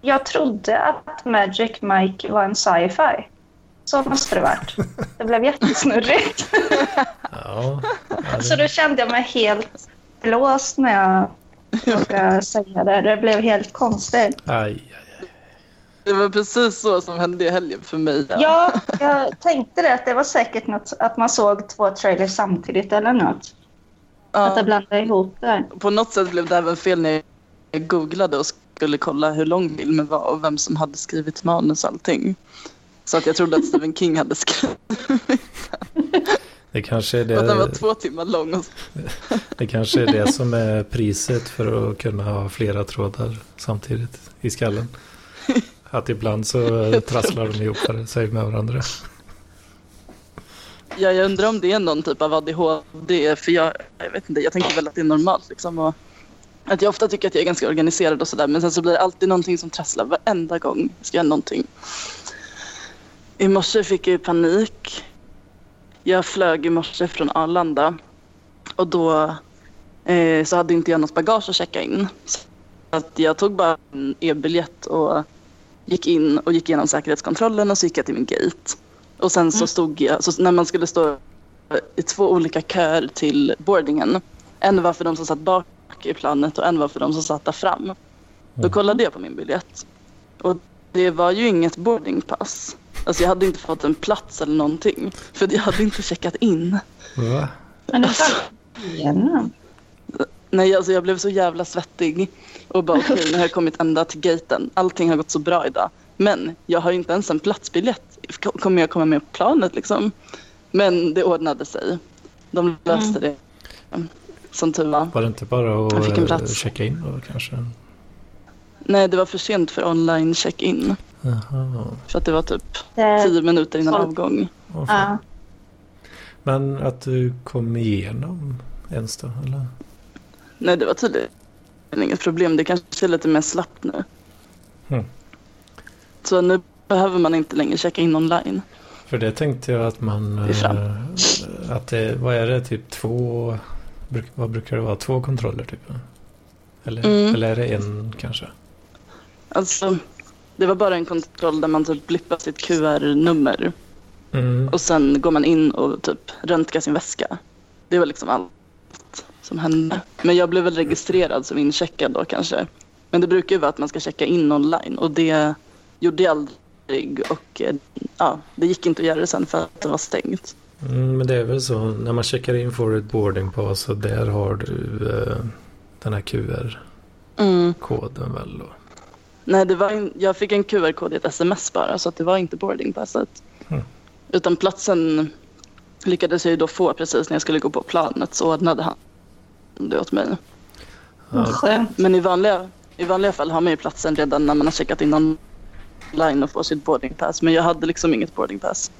Speaker 1: Jag trodde att Magic Mike var en sci-fi. Så måste det varit. Det blev jättesnurrigt.
Speaker 2: Ja, ja,
Speaker 1: Så
Speaker 2: det,
Speaker 1: då kände jag mig helt blåst när jag råkade säga det. Det blev helt konstigt.
Speaker 2: aj, aj, aj.
Speaker 3: Det var precis så som hände i helgen för mig.
Speaker 1: Ja, jag tänkte det. Att det var säkert något att man såg två trailers samtidigt eller något. Att jag blandade ihop det.
Speaker 3: På något sätt blev det även fel när jag googlade och skulle kolla hur lång filmen var och vem som hade skrivit manus och allting. Så att jag trodde att Stephen King hade skrivit
Speaker 2: Det kanske är
Speaker 3: och den var
Speaker 2: det,
Speaker 3: två timmar lång. [LAUGHS]
Speaker 2: Det kanske är det som är priset för att kunna ha flera trådar samtidigt i skallen. Att ibland så [LAUGHS] trasslar de ihop sig med varandra.
Speaker 3: Ja, jag undrar om det är någon typ av ADHD. För jag, jag vet inte, jag tänker väl att det är normalt. Liksom, och att jag ofta tycker att jag är ganska organiserad och sådär. Men sen så blir det alltid någonting som trasslar varenda gång jag ska göra någonting. I morse fick jag ju panik. Jag flög i morse från Arlanda. Och då eh, så hade inte jag något bagage att checka in. Så att jag tog bara en e-biljett och gick in och gick igenom säkerhetskontrollen och så gick jag till min gate. Och sen så stod jag, så när man skulle stå i två olika köer till boardingen. En var för de som satt bak i planet och en var för de som satt där fram. Då kollade jag på min biljett. Och det var ju inget boardingpass. Alltså jag hade inte fått en plats eller någonting. För jag hade inte checkat in.
Speaker 2: Va?
Speaker 1: Igenom.
Speaker 3: Nej, alltså jag blev så jävla svettig. Och bara okej, nu har jag kommit ända till gaten. Allting har gått så bra idag. Men jag har ju inte ens en platsbiljett. Kommer jag komma med på planet liksom? Men det ordnade sig. De löste det. Som tur var.
Speaker 2: Var det inte bara att checka in då kanske?
Speaker 3: Nej, det var för sent för online check-in. För att det var typ tio minuter innan avgång.
Speaker 2: Fan.
Speaker 1: ja.
Speaker 2: Men att du kom igenom ens då? Eller?
Speaker 3: Nej, det var tydligen inget problem. Det kanske är lite mer slappt nu.
Speaker 2: Mm.
Speaker 3: Så nu behöver man inte längre checka in online.
Speaker 2: För det tänkte jag att man... Eh, Att det, vad är det? Typ två... Vad brukar det vara? Två kontroller typ? Eller,
Speaker 3: Mm.
Speaker 2: eller är det en kanske?
Speaker 3: Alltså, det var bara en kontroll där man typ blippar sitt QR-nummer.
Speaker 2: Mm.
Speaker 3: Och sen går man in och typ röntgar sin väska. Det var liksom allt som hände. Men jag blev väl registrerad som incheckad då kanske. Men det brukar ju vara att man ska checka in online och det gjorde jag aldrig. Och eh, ja, det gick inte att göra det sen för att det var stängt.
Speaker 2: Mm, men det är väl så. När man checkar in får du ett boarding pass och där har du eh, den här QR-koden
Speaker 3: Mm.
Speaker 2: väl då?
Speaker 3: Nej, det var in, jag fick en QR-kod i ett sms bara så att det var inte boardingpasset.
Speaker 2: Mm.
Speaker 3: Utan platsen lyckades jag ju då få precis när jag skulle gå på planet så ordnade han det åt mig.
Speaker 2: Ja,
Speaker 1: skönt.
Speaker 3: Men i vanliga, i vanliga fall har man ju platsen redan när man har checkat in online och får sitt boardingpass. Men jag hade liksom inget boardingpass.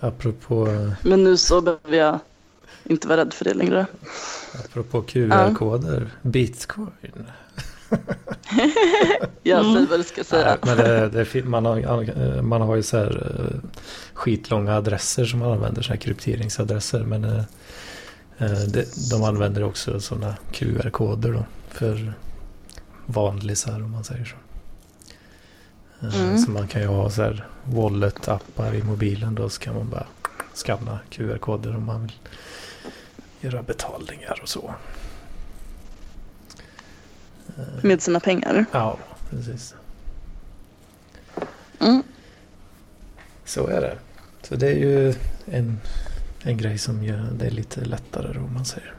Speaker 2: apropå, eh,
Speaker 3: Men nu så behöver jag inte vara rädd för det längre.
Speaker 2: apropå QR-koder. Bitcoin. [LAUGHS]
Speaker 3: Jag säger vad du ska säga.
Speaker 2: Nej, men det, det, man, har, man har ju så här eh, skitlånga adresser som man använder, så här krypteringsadresser. Men eh, eh, det, de använder också sådana QR-koder då för vanlisar om man säger så.
Speaker 3: Mm.
Speaker 2: Så man kan ju ha så här wallet-appar i mobilen då så kan man bara skanna QR-koder om man vill göra betalningar och så.
Speaker 3: Med sina pengar.
Speaker 2: Ja, precis.
Speaker 3: Mm.
Speaker 2: Så är det. Så det är ju en, en grej som gör det lite lättare då, om man säger.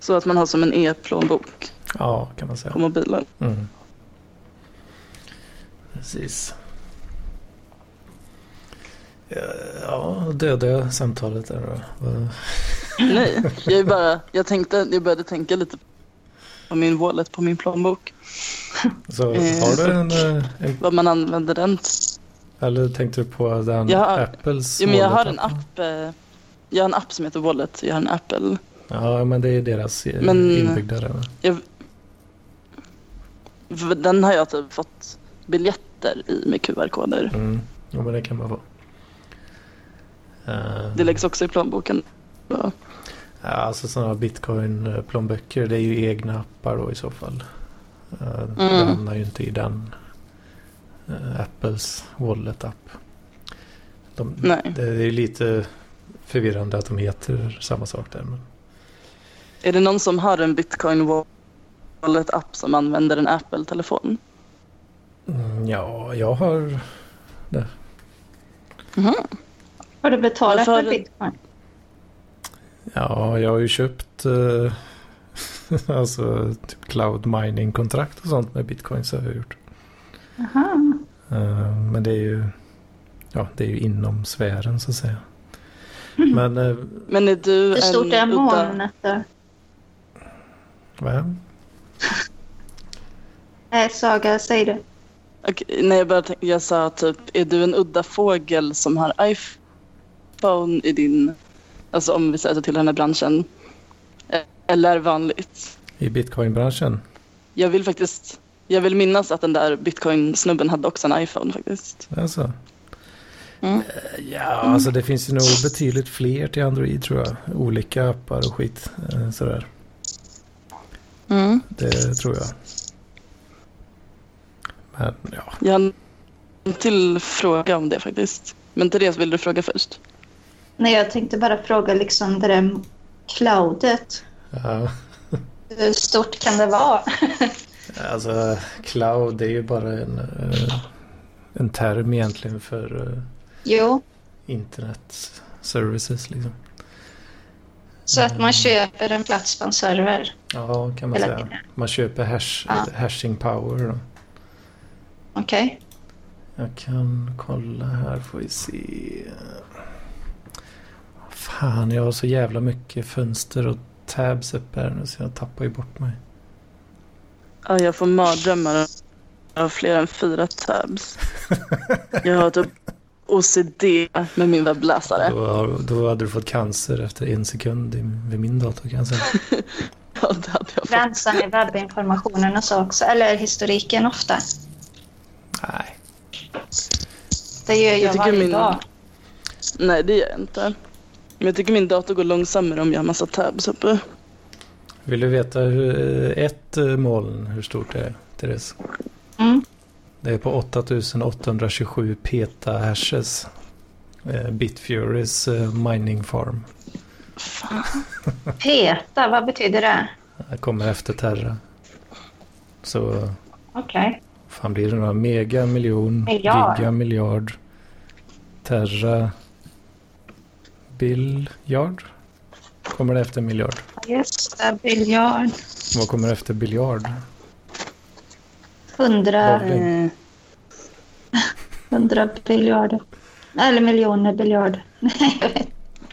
Speaker 3: Så att man har som en e-plånbok
Speaker 2: Ja, kan man säga.
Speaker 3: på mobilen.
Speaker 2: Mm. Precis. Ja, döda samtalet där då.
Speaker 3: Nej, jag, är bara, jag, tänkte, jag började tänka lite på min wallet på min plånbok.
Speaker 2: Så
Speaker 3: Eh,
Speaker 2: har du en, eh, en...
Speaker 3: Vad man använder den.
Speaker 2: Eller tänkte du på den
Speaker 3: har-
Speaker 2: Apples
Speaker 3: Ja, men jag har en app. eh, Jag har en app som heter Wallet. Jag har en Apple.
Speaker 2: Ja, men det är deras
Speaker 3: Men-
Speaker 2: inbyggda va?
Speaker 3: Jag, den har jag typ fått biljetter i med QR-koder.
Speaker 2: Mm. Jo, men det kan man få. Eh,
Speaker 3: Det läggs också i plånboken. Så,
Speaker 2: Ja, alltså sådana bitcoin-plånböcker, det är ju egna appar då i så fall. Eh, Det
Speaker 3: Mm.
Speaker 2: hamnar ju inte i den eh, Apples Wallet-app. De,
Speaker 3: Nej.
Speaker 2: det är ju lite förvirrande att de heter samma sak där. Men,
Speaker 3: Är det någon som har en Bitcoin Wallet-app som använder en Apple-telefon?
Speaker 2: mm, ja, jag har...
Speaker 3: Mhm.
Speaker 1: Har du betalat med bitcoin?
Speaker 2: Ja, jag har ju köpt eh, [LAUGHS] alltså typ cloud mining kontrakt och sånt med bitcoin så har jag gjort.
Speaker 1: Aha.
Speaker 2: Eh, men det är ju ja, det är ju inom sfären så att säga. Men eh,
Speaker 3: Men är du
Speaker 1: Hur stort
Speaker 3: en
Speaker 1: är molnet då?
Speaker 2: vad?
Speaker 1: Nej, Saga, säg det.
Speaker 3: Okej, nej, jag, bara tänk, jag sa typ, är du en udda fågel som har iPhone i din... Alltså om vi säger till den här branschen. Eh, Eller vanligt.
Speaker 2: I bitcoinbranschen?
Speaker 3: Jag vill faktiskt... Jag vill minnas att den där bitcoin-snubben hade också en iPhone faktiskt.
Speaker 2: Alltså.
Speaker 3: Mm.
Speaker 2: Eh, Ja, alltså det finns ju nog betydligt fler till Android tror jag. Olika appar och skit. eh, Sådär.
Speaker 3: Mm.
Speaker 2: Det tror jag. Men ja,
Speaker 3: Jag har en till fråga om det faktiskt. Men Therese, vill du fråga först?
Speaker 1: Nej, jag tänkte bara fråga liksom det där cloudet.
Speaker 2: ja.
Speaker 1: Hur stort kan det vara?
Speaker 2: Alltså cloud är ju bara en, eh, en term egentligen för eh,
Speaker 1: jo,
Speaker 2: internet services liksom.
Speaker 1: så att man köper en plats på en server.
Speaker 2: Ja, kan man
Speaker 1: Hela
Speaker 2: säga.
Speaker 1: tiden.
Speaker 2: Man köper hash,
Speaker 1: Ja.
Speaker 2: hashing power.
Speaker 1: Okej.
Speaker 2: Jag kan kolla här får vi se. Fan, jag har så jävla mycket fönster och tabs uppe här nu så jag tappar ju bort mig.
Speaker 3: Ja, jag får mardrömmar av fler än fyra tabs. Jag har typ OCD med min webbläsare.
Speaker 2: Då, har- då hade du fått cancer efter en sekund i, vid min dator kan jag säga. [LAUGHS]
Speaker 3: Ja, det hade jag fått.
Speaker 1: Rensar ni webbinformationen och så också? Eller historiken ofta?
Speaker 2: Nej,
Speaker 1: Det gör jag,
Speaker 3: Jag
Speaker 1: varje
Speaker 3: min-
Speaker 1: dag.
Speaker 3: Nej, det gör jag inte. Men jag tycker min dator går långsammare om jag har massa tabs uppe.
Speaker 2: Vill du veta hur, ett eh, moln, hur stort det är, Therese?
Speaker 1: Mm.
Speaker 2: Det är på 8827 peta hashes. Eh, Bitfurys eh, mining farm.
Speaker 1: Peta, vad betyder det?
Speaker 2: Det kommer efter Terra. Så
Speaker 1: Okej.
Speaker 2: fan blir det några mega, miljon,
Speaker 1: Miljard.
Speaker 2: giga, miljard, Terra, biljard. Kommer det efter miljard?
Speaker 1: Just det, biljard.
Speaker 2: Vad kommer efter biljard?
Speaker 1: Hundra.
Speaker 3: Eh, [LAUGHS]
Speaker 1: hundra biljarder. Eller miljoner biljarder. [LAUGHS] Nej, jag vet.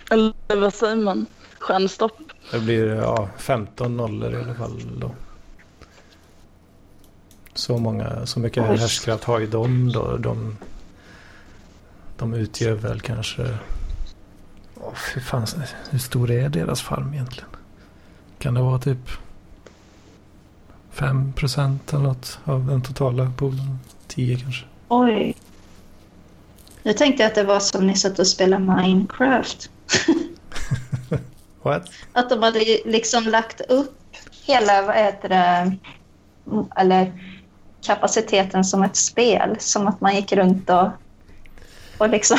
Speaker 3: eller vad säger man? Stjärnstopp?
Speaker 2: Det blir ja, 15 nollor i alla fall då. Så många, så mycket
Speaker 1: Oj.
Speaker 2: härskraft har ju de då. De, de utgör väl kanske... Åh, fy fan, hur stor är deras farm egentligen? Kan det vara typ 5 procent eller något av den totala poolen? 10 kanske?
Speaker 1: Oj. Jag tänkte att det var som ni satt och spelade Minecraft. [LAUGHS]
Speaker 2: What?
Speaker 1: Att de hade liksom lagt upp hela, vad heter det, eller kapaciteten som ett spel. Som att man gick runt och, och liksom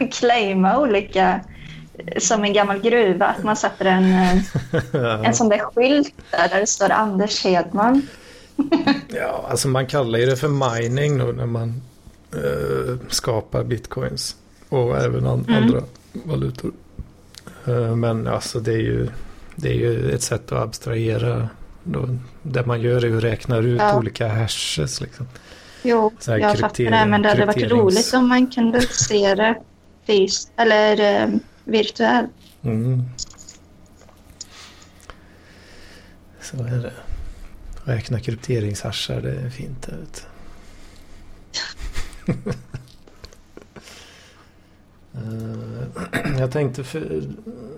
Speaker 1: [LAUGHS] claima olika, som en gammal gruva. Att man sätter en, eh, en sån där skylt där, där det står Anders Hedman.
Speaker 2: Ja, alltså man kallar ju det för mining då när man eh, skapar bitcoins. Och även an-
Speaker 1: Mm.
Speaker 2: andra valutor. Eh, men alltså det är, ju, det är ju ett sätt att abstrahera. Då, det man gör är att räkna ut
Speaker 1: Ja.
Speaker 2: olika hashes liksom.
Speaker 1: Jo, jag fattar det, men det hade varit roligt om man kunde se det fysiskt eller Virtuell.
Speaker 2: Mm. Så är det. Räkna krypteringshashar, det är fint. Vet. Eh, [CLEARS THROAT] jag tänkte för,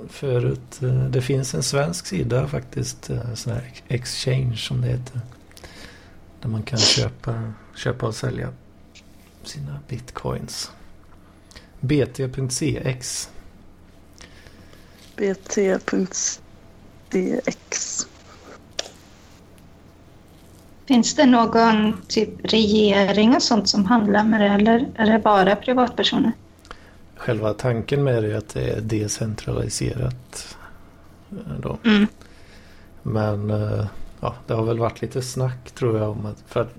Speaker 2: förut, eh, det finns en svensk sida faktiskt, eh, sån här exchange som det heter. Där man kan köpa, köpa och sälja sina bitcoins. bt.cx
Speaker 3: bt.dx.
Speaker 1: Finns det någon typ regering och sånt som handlar med det eller är det bara privatpersoner?
Speaker 2: Själva tanken med det är att det är decentraliserat. eh, Då.
Speaker 1: Mm.
Speaker 2: Men eh, ja, det har väl varit lite snack tror jag om att, för att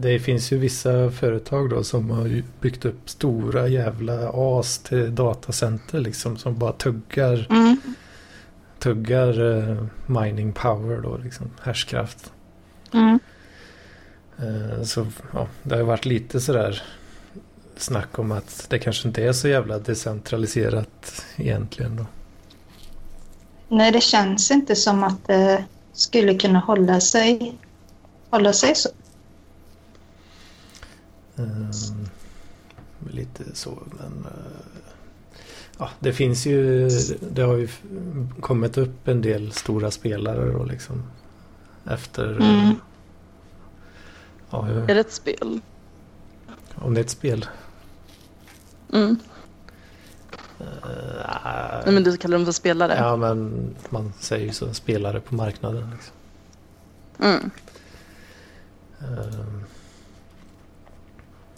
Speaker 2: det finns ju vissa företag då som har byggt upp stora jävla as till datacenter liksom som bara tuggar,
Speaker 1: Mm.
Speaker 2: tuggar eh, mining power då liksom, härskraft.
Speaker 1: Mm.
Speaker 2: Eh, så ja, det har ju varit lite sådär snack om att det kanske inte är så jävla decentraliserat egentligen då.
Speaker 1: Nej, det känns inte som att det skulle kunna hålla sig, hålla sig så.
Speaker 2: Ehm, lite så, men... eh, ja, det finns ju... Det har ju kommit upp en del stora spelare då liksom. Efter...
Speaker 1: Mm.
Speaker 2: Ja,
Speaker 3: Är
Speaker 2: hur-
Speaker 3: det ett spel?
Speaker 2: om det är ett spel.
Speaker 3: Mm.
Speaker 2: Eh,
Speaker 3: Nej, men du kallar dem för spelare?
Speaker 2: Ja, men man säger ju så. Spelare på marknaden. Liksom.
Speaker 3: Mm.
Speaker 2: Ehm,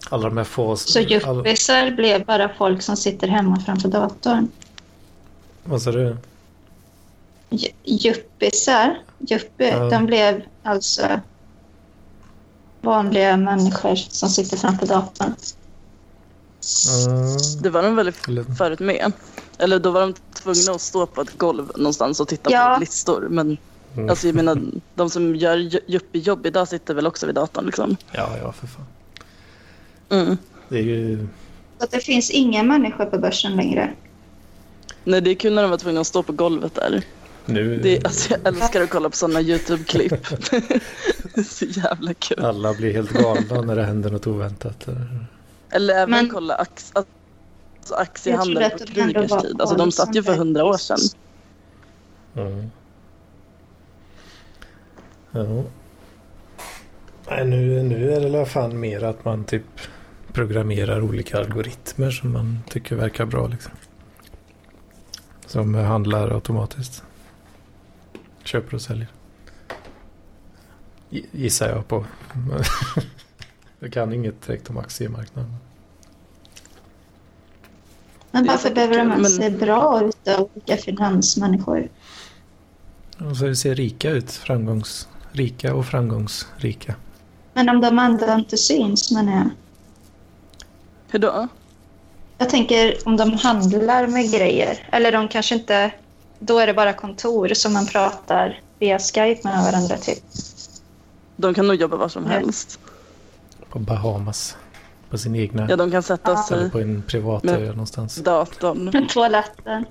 Speaker 2: alla de här få...
Speaker 1: Så
Speaker 2: alla-
Speaker 1: yuppisar blev bara folk som sitter hemma framför datorn.
Speaker 2: Vad sa du?
Speaker 1: Yuppisar, yuppie,
Speaker 2: Ja.
Speaker 1: de blev alltså vanliga människor som sitter framför datorn.
Speaker 3: Det var de väl förut med? Eller då var de tvungna att stå på ett golv någonstans och titta
Speaker 1: Ja.
Speaker 3: på listor. Men
Speaker 2: Mm.
Speaker 3: alltså, jag menar, de som gör yuppie-jobb idag sitter väl också vid datorn liksom.
Speaker 2: Ja, ja, för fan.
Speaker 3: Mm.
Speaker 2: Det är ju...
Speaker 1: Så att det finns inga människor på börsen längre.
Speaker 3: Nej, det är kul när de var tvungna att stå på golvet där.
Speaker 2: Nu...
Speaker 3: Det, alltså, jag älskar att kolla på sådana YouTube-klipp. [LAUGHS] det är så jävla kul.
Speaker 2: Alla blir helt galna när det händer något oväntat.
Speaker 3: Eller även
Speaker 1: Men-
Speaker 3: kolla ax, alltså,
Speaker 1: Jag
Speaker 3: aktiehandel
Speaker 1: trodde
Speaker 3: på
Speaker 1: var
Speaker 3: tid. Alltså, de satt ju för hundra år sedan.
Speaker 2: Mm. Ja. Nej, nu, nu är det alla fall mer att man typ programmerar olika algoritmer som man tycker verkar bra. Liksom. Som handlar automatiskt. Köper och säljer. Gi- Gissar jag på. [LAUGHS] jag kan inget direkt om aktiemarknaden.
Speaker 1: Men varför behöver de ens se bra ut då, olika finansmänniskor?
Speaker 2: Och så ser rika ut. Framgångs, rika och framgångsrika.
Speaker 1: Men om de ändå inte syns, menar jag.
Speaker 3: Hur då?
Speaker 1: Jag tänker om de handlar med grejer. Eller de kanske inte... Då är det bara kontor som man pratar via Skype med varandra typ.
Speaker 3: De kan nog jobba var som helst.
Speaker 2: På Bahamas. På sin egna.
Speaker 3: Ja, de kan sätta sig
Speaker 2: Eller på en privat ö någonstans.
Speaker 3: i datorn. [LAUGHS]
Speaker 1: Med toaletten.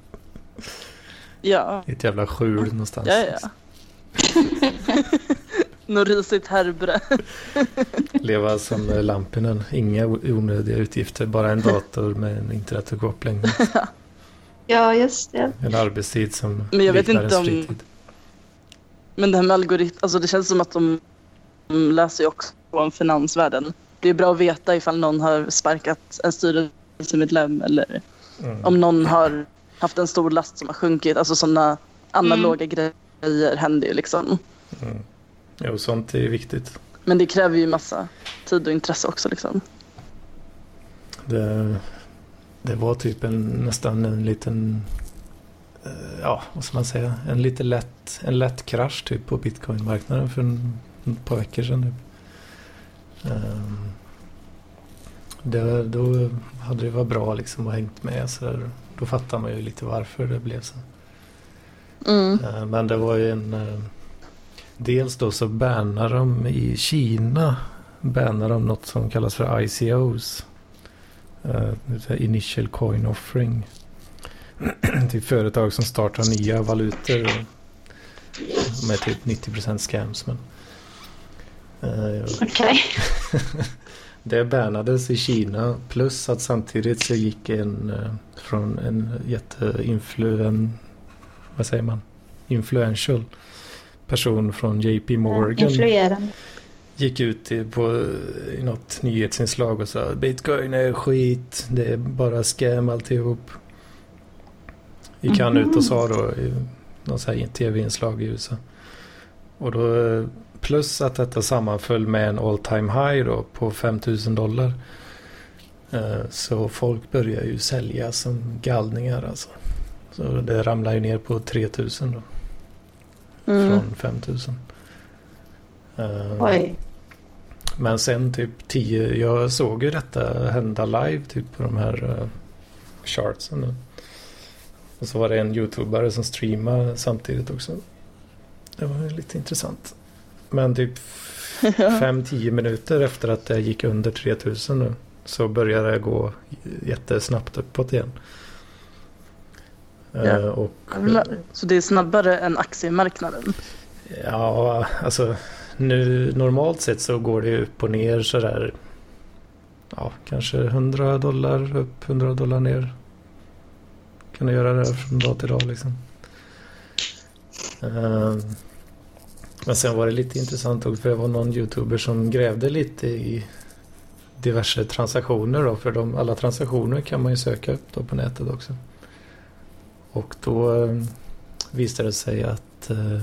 Speaker 3: Ja,
Speaker 2: I ett jävla skjul någonstans.
Speaker 3: ja, ja. [LAUGHS] [LAUGHS] Något risigt härbre. [LAUGHS]
Speaker 2: Leva som eh, Lampinen. Inga onödiga utgifter. Bara en dator med en internetuppkoppling. [LAUGHS]
Speaker 1: Ja, just det.
Speaker 2: En arbetstid som
Speaker 3: Men jag vet inte om-
Speaker 2: fritid.
Speaker 3: Men det här med algoritm, alltså det känns som att de läser ju också om finansvärlden. Det är bra att veta ifall någon har sparkat en styrelsemedlem eller
Speaker 2: Mm.
Speaker 3: om någon har haft en stor last som har sjunkit. Alltså sådana analoga grejer händer ju liksom.
Speaker 2: Mm. Jo, sånt är viktigt.
Speaker 3: Men det kräver ju massa tid och intresse också liksom.
Speaker 2: Det, det var typ en, nästan en liten, eh, ja vad ska man säga, en lite lätt, en lätt krasch typ på bitcoinmarknaden för en, ett par veckor sedan. Typ. Ehm, det, då hade det varit bra liksom att hängt med så där. Då fattar man ju lite varför det blev så.
Speaker 3: Mm.
Speaker 2: Eh, Men det var ju en... eh, Dels då så bannar de i Kina bannar de något som kallas för ICOs. eh, vill säga Initial Coin Offering. [CLEARS THROAT] till företag som startar nya valutor. De är typ 90% scams. Men, eh,
Speaker 1: Okej. [LAUGHS]
Speaker 2: det bannades i Kina plus att samtidigt så gick en eh, från en jätteinfluen... Vad säger man? Influential person från JP Morgan gick ut på, i något nyhetsinslag och sa Bitcoin är skit, det är bara scam alltihop. Gick han ut och sa då i här tv-inslag i USA. Och då plus att detta sammanföll med en all time high då på 5000 dollar. Eh, Så folk börjar ju sälja som galningar alltså. Så det ramlar ju ner på 3000 då.
Speaker 3: Mm.
Speaker 2: Från 5000. Eh,
Speaker 1: Oj.
Speaker 2: Men sen typ tio, jag såg ju detta hända live typ på de här uh, chartsen. Och så var det en youtubare som streamade samtidigt också. Det var lite intressant. Men typ [LAUGHS] 5-10 minuter efter att det gick under 3000 nu så började det gå jättesnabbt uppåt igen.
Speaker 3: Ja.
Speaker 2: Eh, och,
Speaker 3: Så det är snabbare än aktiemarknaden?
Speaker 2: Ja, alltså nu normalt sett så går det upp och ner sådär. Ja, kanske 100 dollar upp, 100 dollar ner. Kan du göra det från dag till dag liksom. Ehm, Men sen var det lite intressant också för det var någon youtuber som grävde lite i diverse transaktioner då. För de, alla transaktioner kan man ju söka upp då på nätet också. Och då eh, visade det sig att eh,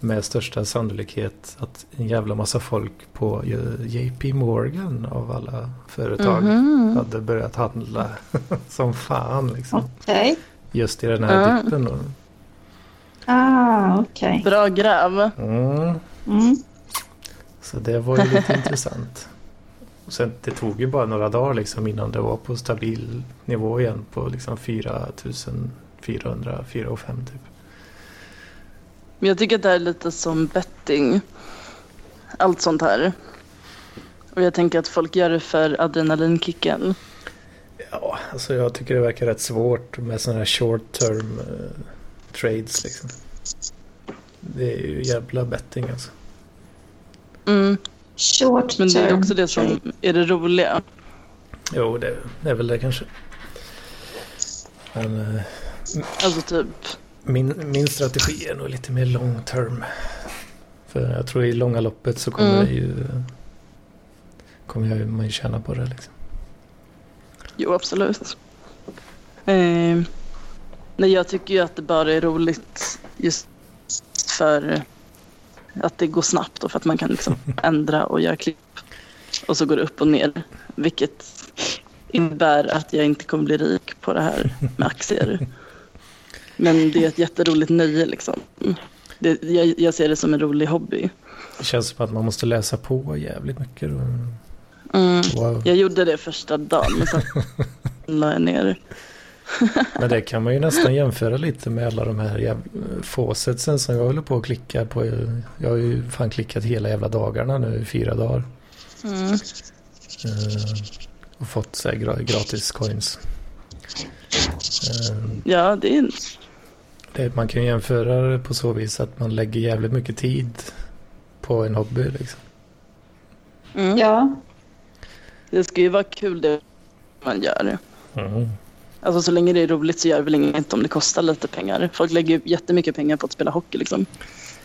Speaker 2: med största sannolikhet att en jävla massa folk på eh, JP Morgan av alla företag
Speaker 3: Mhm.
Speaker 2: hade börjat handla [LAUGHS] som fan liksom.
Speaker 1: Okej.
Speaker 2: Just i den här
Speaker 3: Ja.
Speaker 2: dippen då.
Speaker 1: Ah, okej.
Speaker 3: Bra gräv.
Speaker 2: Mm.
Speaker 1: Mm.
Speaker 2: Så det var ju lite [LAUGHS] intressant. Och sen det tog ju bara några dagar liksom innan det var på stabil nivå igen på liksom 4400, 4 och 5 typ.
Speaker 3: Men jag tycker att det här är lite som betting. Allt sånt här. Och jag tänker att folk gör det för adrenalinkicken.
Speaker 2: Ja, alltså jag tycker det verkar rätt svårt med sådana här short term eh, trades liksom. Det är ju jävla betting alltså.
Speaker 3: Mm.
Speaker 1: Short
Speaker 3: Men det är också det som är det roliga.
Speaker 2: Jo, det, det är väl det kanske. Men eh,
Speaker 3: Alltså typ.
Speaker 2: min, min strategi är nog lite mer long term. För jag tror i långa loppet så kommer
Speaker 3: Mm.
Speaker 2: ju... Kommer jag, man ju tjäna på det liksom.
Speaker 3: Jo, absolut. Eh, nej, jag tycker ju att det bara är roligt just för att det går snabbt och för att man kan liksom [LAUGHS] ändra och göra klipp. Och så går det upp och ner. Vilket innebär att jag inte kommer bli rik på det här med aktier. Men det är ett jätteroligt nöje liksom. Det, jag, jag ser det som en rolig hobby.
Speaker 2: Det känns som att man måste läsa på jävligt mycket. Då.
Speaker 3: Mm.
Speaker 2: Wow.
Speaker 3: Jag gjorde det första dagen men sen [LAUGHS] la jag ner.
Speaker 2: Men det kan man ju nästan jämföra lite med alla de här jäv- faucetsen som jag håller på att klicka på. Jag har ju fan klickat hela jävla dagarna nu i fyra dagar.
Speaker 3: Mm.
Speaker 2: Eh, och fått så här gra- gratis coins. Eh,
Speaker 3: Ja, det är
Speaker 2: det, man kan ju jämföra det på så vis att man lägger jävligt mycket tid på en hobby. Liksom.
Speaker 3: Mm.
Speaker 1: Ja,
Speaker 3: Det ska ju vara kul det man gör.
Speaker 2: Mm.
Speaker 3: Alltså så länge det är roligt så gör det väl inget om det kostar lite pengar. Folk lägger ju jättemycket pengar på att spela hockey liksom.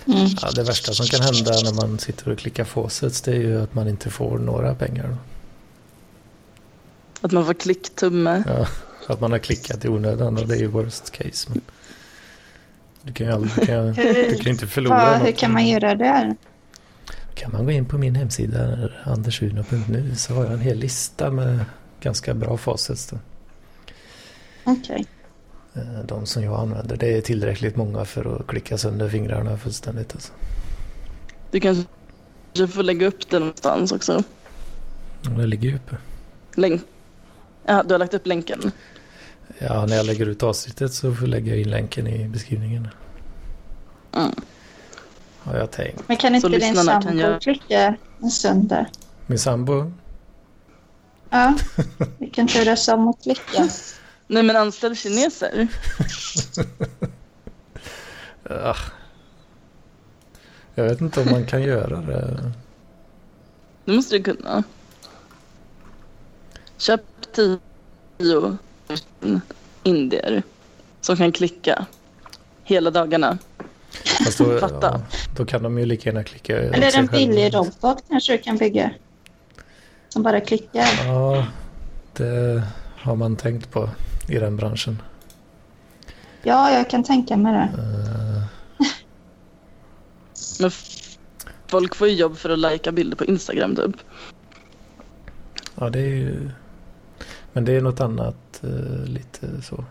Speaker 1: mm.
Speaker 2: Ja, det värsta som kan hända när man sitter och klickar faucets det är ju att man inte får några pengar.
Speaker 3: Att man får klicktumme.
Speaker 2: Ja, att man har klickat i onödan och det är ju worst case. Men du kan ju aldrig, du kan, [LAUGHS] du kan inte förlora
Speaker 1: Vad, hur kan man göra där?
Speaker 2: Kan man gå in på min hemsida andersuno.nu så har jag en hel lista med ganska bra facits. Då.
Speaker 1: Okej.
Speaker 2: Eh, De som jag använder. Det är tillräckligt många för att klicka sönder fingrarna fullständigt. Alltså.
Speaker 3: Du kanske får lägga upp det någonstans också.
Speaker 2: Det ligger ju uppe.
Speaker 3: Länk. Ja, du har lagt upp länken.
Speaker 2: Ja, när jag lägger ut avsnittet så får jag in länken i beskrivningen.
Speaker 3: Mm.
Speaker 2: Har jag tänkt.
Speaker 1: Men kan
Speaker 3: Så
Speaker 1: inte din
Speaker 3: lyssnarna kan
Speaker 1: sambo
Speaker 3: göra-
Speaker 1: klicka en stund där?
Speaker 2: Min sambo?
Speaker 1: Ja, [LAUGHS] vi kan turas om att klicka.
Speaker 3: Nej men anställ kineser. [LAUGHS]
Speaker 2: Ah. Jag vet inte om man kan göra det.
Speaker 3: Det måste du kunna. Köp tio indier som kan klicka hela dagarna.
Speaker 2: Fast då, [LAUGHS]
Speaker 3: Fatta.
Speaker 2: ja, då kan de ju lika gärna klicka
Speaker 1: Eller en billig robot kanske du kan bygga. Som bara klickar.
Speaker 2: Ja, det har man tänkt på i den branschen.
Speaker 1: Ja, jag kan tänka mig det.
Speaker 2: Eh, [LAUGHS]
Speaker 3: Men folk får ju jobb för att lajka bilder på Instagram typ.
Speaker 2: Ja, det är ju... Men det är något annat eh, lite så.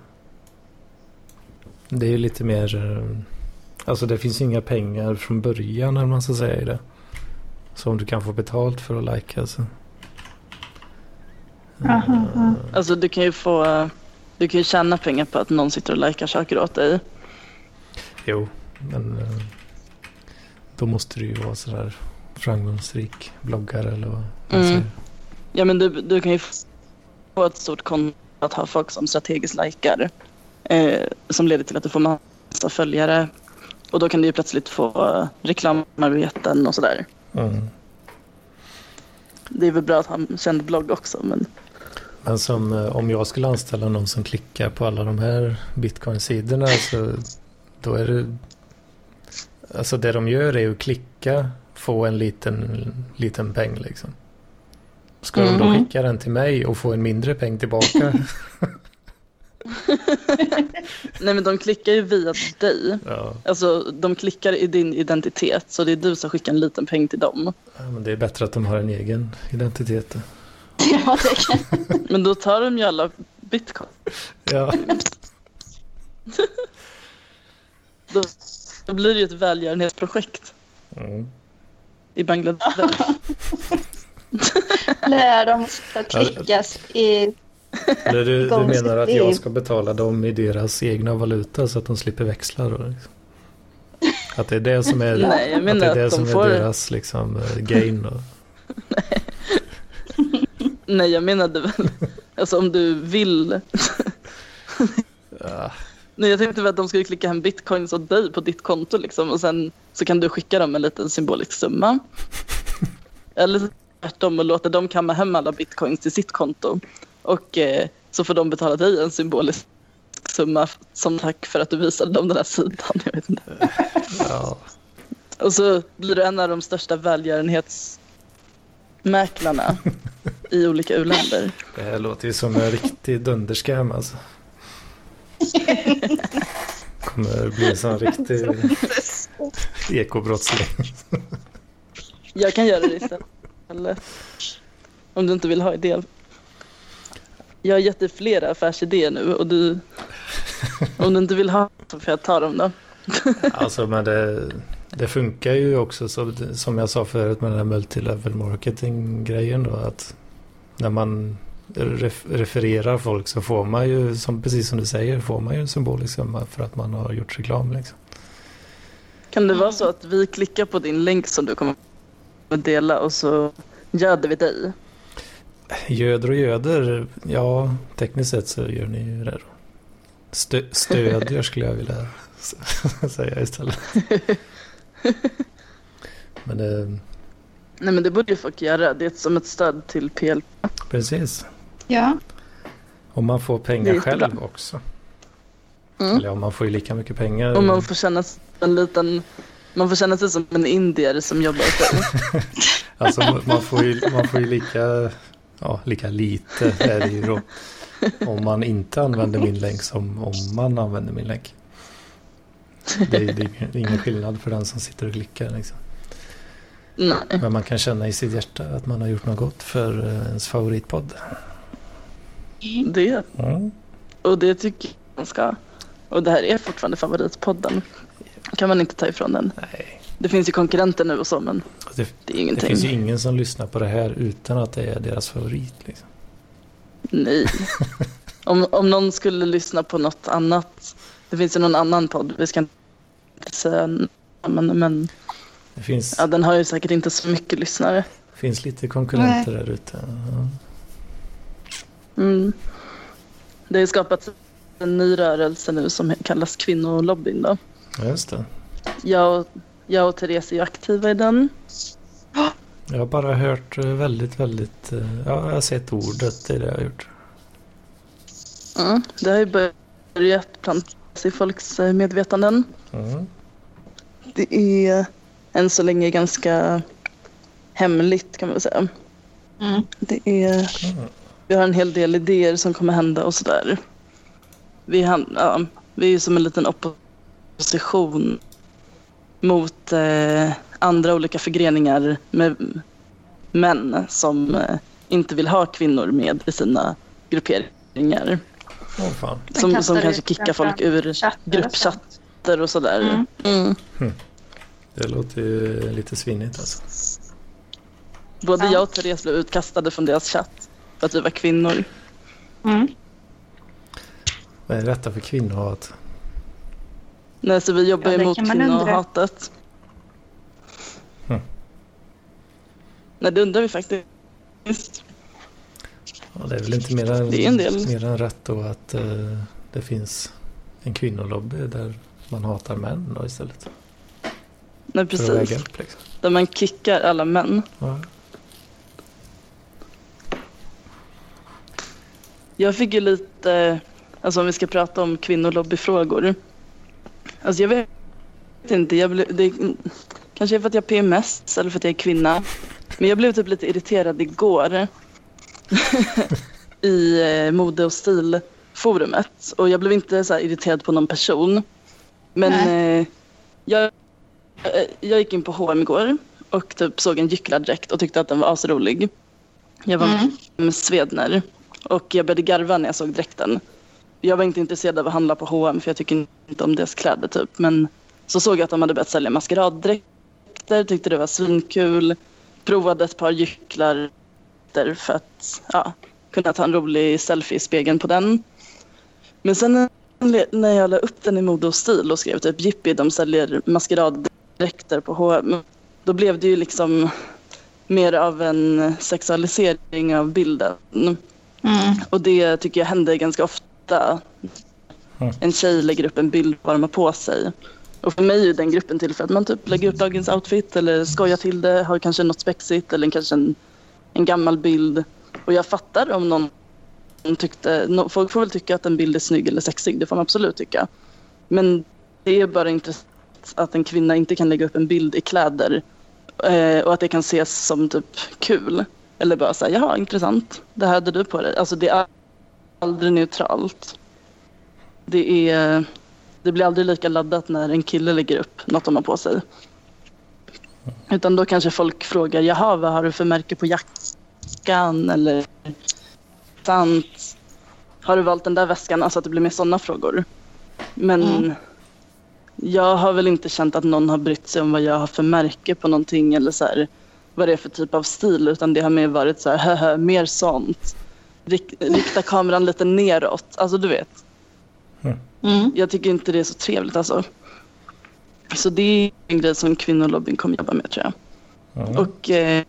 Speaker 2: Det är ju lite mer... eh, Alltså det finns inga pengar från början när man ska säga i det. Så om du kan få betalt för att lajka så.
Speaker 1: Aha, aha.
Speaker 3: Alltså du kan ju få, du kan ju tjäna pengar på att någon sitter och likar saker åt dig.
Speaker 2: Jo, men eh, då måste du ju vara sådär framgångsrik bloggare eller vad man
Speaker 3: Mm.
Speaker 2: säger.
Speaker 3: Ja men du, du kan ju få ett stort konto att ha folk som strategiskt likar. Eh, som leder till att du får massa följare. Och då kan du ju plötsligt få reklamarbeten och sådär.
Speaker 2: Mm.
Speaker 3: Det är väl bra att ha en känd blogg också men
Speaker 2: Men som eh, om jag skulle anställa någon som klickar på alla de här bitcoin-sidorna så då är det Alltså det de gör är att klicka, få en liten, liten peng liksom. Ska de då
Speaker 3: Mhm.
Speaker 2: skicka den till mig och få en mindre peng tillbaka? [LAUGHS] [LAUGHS]
Speaker 3: Nej men de klickar ju via dig.
Speaker 2: ja,
Speaker 3: Alltså de klickar i din identitet så det är du som skickar en liten peng till dem.
Speaker 2: ja, men det är bättre att de har en egen identitet. [LAUGHS]
Speaker 1: Ja, det kan...
Speaker 3: Men då tar de ju alla bitcoin.
Speaker 2: Ja,
Speaker 3: Då, då blir det ju ett välgörenhetsprojekt
Speaker 2: mm.
Speaker 3: i Bangladesh. [LAUGHS]
Speaker 1: Lär dem att klickas i...
Speaker 2: Eller du, du [LAUGHS] menar att jag ska betala dem i deras egna valuta så att de slipper växla då? Liksom. Att det är det som är, [LAUGHS]
Speaker 3: Nej, jag
Speaker 2: att det är, det
Speaker 3: de
Speaker 2: som
Speaker 3: får...
Speaker 2: är deras liksom, eh, gain. Då.
Speaker 3: Nej, jag menade väl... Alltså om du vill...
Speaker 2: Ja,
Speaker 3: Nej, jag tänkte väl att de skulle klicka hem bitcoins åt dig på ditt konto liksom och sen så kan du skicka dem en liten symbolisk summa. Eller tvärtom och låta dem kamma hem alla bitcoins till sitt konto. Och eh, så får de betala dig en symbolisk summa som tack för att du visade dem den här sidan. [LAUGHS] Jag vet inte.
Speaker 2: ja.
Speaker 3: Och så blir du en av de största välgörenhetsmäklarna i olika u-länder.
Speaker 2: Det här låter ju som en riktig dunderskam alltså. Kommer bli en sån riktig [LAUGHS] ekobrottsling.
Speaker 3: Jag kan göra det istället. Om du inte vill ha idéer. Jag har gett dig flera affärsidéer nu och du... Om du inte vill ha så får jag ta dem då. [LAUGHS]
Speaker 2: Alltså men det, det funkar ju också så, som jag sa förut med den här multilevel marketing grejen då att när man ref, refererar folk så får man ju, som, precis som du säger, får man ju en symbolisk summa för att man har gjort reklam liksom.
Speaker 3: Kan det vara så att vi klickar på din länk som du kommer dela och så göder vi dig?
Speaker 2: Göder och göder, ja tekniskt sett så gör ni ju det då. Stö, stödjer skulle jag vilja [LAUGHS] säga istället. [LAUGHS] Men det,
Speaker 3: Nej men det borde ju folk göra. Det är som ett stöd till PL.
Speaker 2: precis.
Speaker 1: Ja.
Speaker 2: Och man får pengar själv också.
Speaker 3: Mm.
Speaker 2: Eller ja, man får ju lika mycket pengar.
Speaker 3: Och man får känna sig en liten... Man får känna sig som en indier som jobbar dig. [LAUGHS]
Speaker 2: Alltså man får ju, man får ju lika, ja, lika lite är det ju då. Om man inte använder min länk som om man använder min länk. Det är, det är ingen skillnad för den som sitter och klickar. Liksom.
Speaker 3: Nej.
Speaker 2: Men man kan känna i sitt hjärta att man har gjort något gott för eh, ens favoritpodd.
Speaker 3: Det.
Speaker 2: Mm.
Speaker 3: Och det tycker jag man ska. Och det här är fortfarande favoritpodden. Kan man inte ta ifrån den.
Speaker 2: Nej,
Speaker 3: Det finns ju konkurrenter nu och så men
Speaker 2: det,
Speaker 3: det är
Speaker 2: det
Speaker 3: ingenting.
Speaker 2: finns ju ingen som lyssnar på det här utan att det är deras favorit. Liksom.
Speaker 3: Nej. [LAUGHS] Om, om någon skulle lyssna på något annat. Det finns ju någon annan podd. Vi ska inte säga namn men
Speaker 2: Det finns,
Speaker 3: ja, den har ju säkert inte så mycket lyssnare.
Speaker 2: finns lite konkurrenter där ute. Ja.
Speaker 3: Mm. Det har skapats en ny rörelse nu som kallas kvinnolobbyn. Då.
Speaker 2: Ja, just det.
Speaker 3: Jag, och, jag och Therese är ju aktiva i den.
Speaker 2: Jag har bara hört eh, väldigt, väldigt... eh, Ja, jag har sett ordet, det är det jag har gjort.
Speaker 3: Mm. Det har ju börjat plantas i folks eh, medvetanden.
Speaker 2: Mm.
Speaker 3: Det är än så länge ganska hemligt kan man väl säga.
Speaker 1: Mm.
Speaker 3: Det är,
Speaker 2: Mm.
Speaker 3: vi har en hel del idéer som kommer hända och sådär. Vi, ja, vi är ju som en liten opposition mot eh, andra olika förgreningar med män som eh, inte vill ha kvinnor med i sina grupperingar.
Speaker 1: Den
Speaker 3: Som, som kanske kickar folk ur gruppchatter och sådär.
Speaker 1: Mm.
Speaker 3: Mm.
Speaker 2: Det låter ju lite svinnigt alltså.
Speaker 3: Både
Speaker 1: Ja.
Speaker 3: jag och Therese blev utkastade från deras chatt för att vi var kvinnor.
Speaker 1: Mm.
Speaker 2: Vad är detta för kvinnohat?
Speaker 3: Nej, så vi jobbar
Speaker 1: Ja,
Speaker 3: emot kvinnohatet.
Speaker 2: Hmm.
Speaker 3: Nej, det undrar vi faktiskt.
Speaker 2: Ja, det är väl inte mer än,
Speaker 3: Det är en del.
Speaker 2: mer än rätt då att eh, det finns en kvinnolobby där man hatar män då istället.
Speaker 3: Nej,
Speaker 2: För att väga
Speaker 3: precis.
Speaker 2: upp liksom.
Speaker 3: Där man kickar alla män.
Speaker 2: Ja.
Speaker 3: Jag fick ju lite, alltså om vi ska prata om kvinnolobbyfrågor. Alltså jag vet inte, jag blev, det, kanske är för att jag har PMS eller för att jag är kvinna. Men jag blev typ lite irriterad igår [LAUGHS] i eh, mode och stilforumet. Och jag blev inte så irriterad på någon person. Men eh, jag, eh, jag gick in på H&M igår och typ såg en gycklardräkt och tyckte att den var asrolig. Jag var
Speaker 1: Mm.
Speaker 3: med Svedner och jag började garva när jag såg dräkten. Jag var inte intresserad av att handla på H&M för jag tycker inte om deras kläder typ. Men så såg jag att de hade börjat sälja maskeraddräkter, tyckte det var svinkul. Provade ett par gycklar för att ja, kunna ta en rolig selfie i spegeln på den. Men sen när jag la upp den i mode och stil och skrev typ Jippi, de säljer maskeraddräkter på H&M. Då blev det ju liksom mer av en sexualisering av bilden.
Speaker 1: Mm.
Speaker 3: Och det tycker jag händer ganska ofta.
Speaker 2: Mm.
Speaker 3: En tjej lägger upp en bild på vad de har på sig. Och för mig är den gruppen till för att man typ lägger upp dagens outfit eller skojar till det, har kanske något spexigt eller kanske en, en gammal bild. Och jag fattar om någon tyckte, no, folk får väl tycka att en bild är snygg eller sexig, det får man absolut tycka. Men det är bara intressant att en kvinna inte kan lägga upp en bild i kläder eh, och att det kan ses som typ kul. Eller bara säga, jaha intressant, det här hade du på dig. Alltså det är aldrig neutralt. Det, är, det blir aldrig lika laddat när en kille lägger upp något de har på sig. Utan då kanske folk frågar, jaha vad har du för märke på jackan? Eller sant, har du valt den där väskan? Alltså att det blir mer sådana frågor. Men
Speaker 1: Mm.
Speaker 3: jag har väl inte känt att någon har brytt sig om vad jag har för märke på någonting eller så här, vad det är för typ av stil utan det har mer varit så här, mer sånt. Rik, rikta kameran lite neråt, alltså du vet.
Speaker 1: Mm.
Speaker 3: Jag tycker inte det är så trevligt alltså. Så det är en grej som kvinnolobbyn kommer jobba med tror jag.
Speaker 2: Ja.
Speaker 3: Och eh,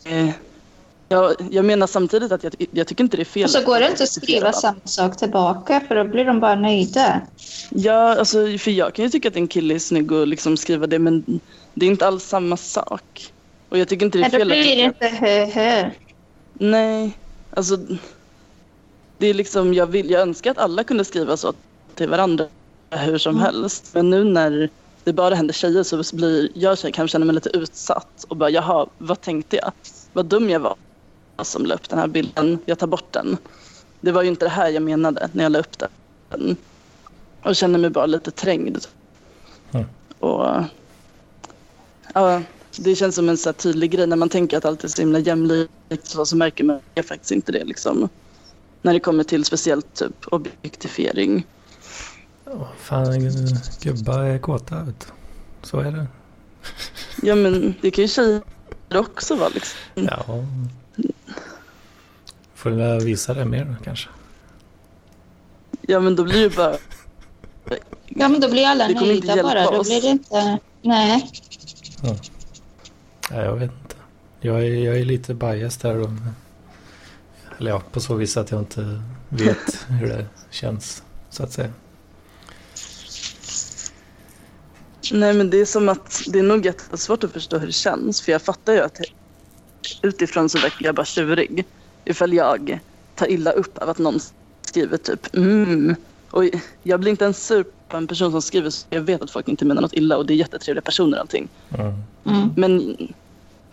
Speaker 3: jag, jag menar samtidigt att jag, jag tycker inte det är fel.
Speaker 1: Och så går det inte att skriva samma sak tillbaka för då blir de bara nöjda.
Speaker 3: Ja, alltså, för jag kan ju tycka att en kille är snygg och liksom skriva det men det är inte alls samma sak. Och jag tycker inte det är
Speaker 1: Nej, då
Speaker 3: fel. att
Speaker 1: blir det inte hö-hö.
Speaker 3: Nej, alltså det är liksom, jag, vill, jag önskar att alla kunde skriva så till varandra hur som
Speaker 1: Mm.
Speaker 3: helst. Men nu när det bara händer tjejer så blir jag tjej kan känna mig lite utsatt och bara jaha, vad tänkte jag? Vad dum jag var som la upp den här bilden. Jag tar bort den. Det var ju inte det här jag menade när jag la upp den. Och känner mig bara lite trängd.
Speaker 2: Mm.
Speaker 3: Och ja, det känns som en så här tydlig grej när man tänker att allt är så himla jämlikt så, så märker man faktiskt inte det liksom. När det kommer till speciellt typ objektifiering.
Speaker 2: Ja, Fan, gubbar är kåta vet du. Så är det.
Speaker 3: Ja men det kan ju tjejer också vara liksom.
Speaker 2: Ja. Får jag visa det mer kanske.
Speaker 3: Ja men då blir det bara,
Speaker 1: Ja, men då blir alla
Speaker 3: Det kommer inte
Speaker 1: nöjda bara. Då blir det inte... Nej.
Speaker 2: Ja, jag vet inte. Jag är, jag är lite biased där. Och, eller ja, på så vis att jag inte vet hur det känns. Så att säga.
Speaker 3: nej men det är som att det är nog jättesvårt att förstå hur det känns. För jag fattar ju att utifrån så verkar jag bara tjurig. Ifall jag tar illa upp av att någon skriver typ mm. Och jag blir inte ens sur på en person som skriver så jag vet att folk inte menar något illa och det är jättetrevliga personer och allting.
Speaker 2: Mm.
Speaker 1: Mm.
Speaker 3: Men,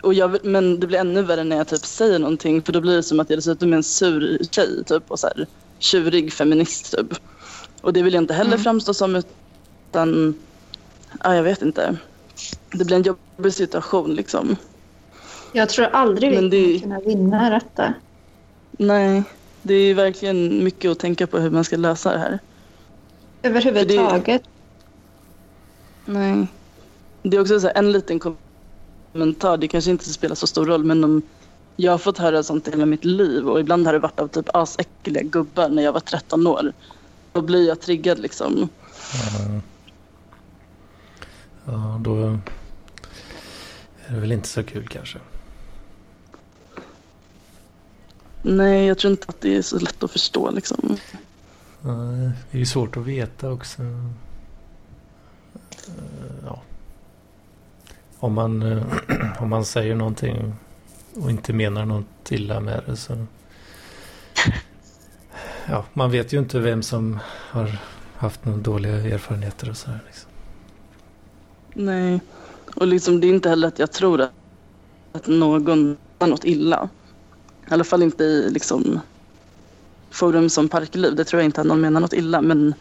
Speaker 3: och jag, men det blir ännu värre när jag typ säger någonting för då blir det som att jag dessutom är en sur tjej typ och så här, tjurig feminist typ. Och det vill jag inte heller
Speaker 1: Mm.
Speaker 3: framstå som utan, ja jag vet inte. Det blir en jobbig situation liksom.
Speaker 1: Jag tror aldrig vi
Speaker 3: Men det-
Speaker 1: kommer kunna vinna detta.
Speaker 3: Nej, det är verkligen mycket att tänka på hur man ska lösa det här.
Speaker 1: Överhuvudtaget.
Speaker 3: Nej. Det är också så en liten kommentar, det kanske inte spelar så stor roll, men om Jag har fått höra sånt hela mitt liv och ibland har det varit av typ asäckliga gubbar när jag var 13 år. Då blir jag triggad liksom.
Speaker 2: Ja, ja, då är det väl inte så kul kanske.
Speaker 3: Nej, jag tror inte att det är så lätt att förstå liksom.
Speaker 2: Nej, Det är ju svårt att veta också. Eh, Ja. Om man, eh, [CLEARS THROAT] om man säger någonting och inte menar något illa med det så... [LAUGHS] Ja, man vet ju inte vem som har haft några dåliga erfarenheter och sådär. Liksom.
Speaker 3: Nej, och liksom det är inte heller att jag tror att, att någon har något illa. I alla fall inte i liksom forum som Parkliv. Det tror jag inte att någon menar något illa. Men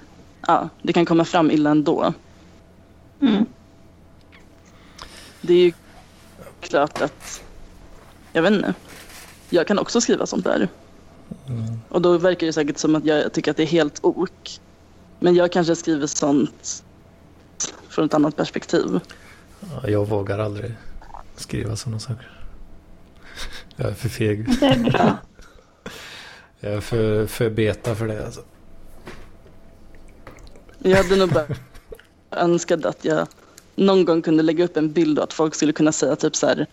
Speaker 3: ja, det kan komma fram illa ändå.
Speaker 1: Mm.
Speaker 3: Det är ju klart att, jag vet inte, jag kan också skriva sånt där.
Speaker 2: Mm.
Speaker 3: Och då verkar det säkert som att jag tycker att det är helt ok. Men jag kanske skriver sånt från ett annat perspektiv.
Speaker 2: Ja, jag vågar aldrig skriva sådana saker. Jag är för feg.
Speaker 1: Det är bra. [LAUGHS]
Speaker 2: Jag är för, för beta för det alltså.
Speaker 3: Jag hade nog bara önskat att jag någon gång kunde lägga upp en bild och att folk skulle kunna säga typ så här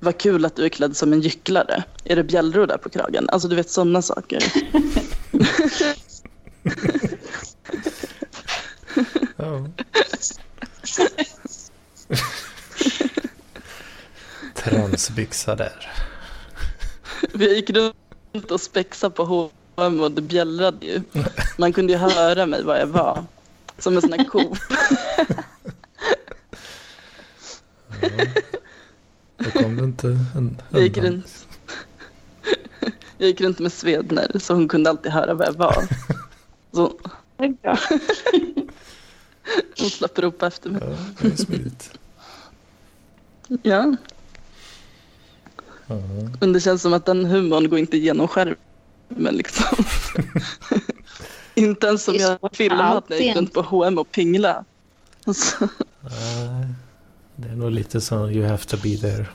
Speaker 3: vad kul att du är klädd som en gycklare. Är det bjällror där på kragen? Alltså du vet sådana saker.
Speaker 2: Ja. Transbyxa där.
Speaker 3: Vi gick runt och spexade på H&M och det bjällrade ju. Man kunde ju höra mig vad jag var. Som en sån här ko.
Speaker 2: Ja. Då kom det inte en,
Speaker 3: Jag gick runt. [LAUGHS] Jag gick runt med Svedner så hon kunde alltid höra vad jag var. [LAUGHS] Så hon slapp ropa efter mig.
Speaker 2: Ja, det är smidigt.
Speaker 3: Ja,
Speaker 2: Ja.
Speaker 3: men det känns som att den humorn går inte igenom skärmen liksom. [LAUGHS] inte ens som jag filmat när jag gick runt på H&M och pingla. Så,
Speaker 2: Nej, det är nog lite så you have to be there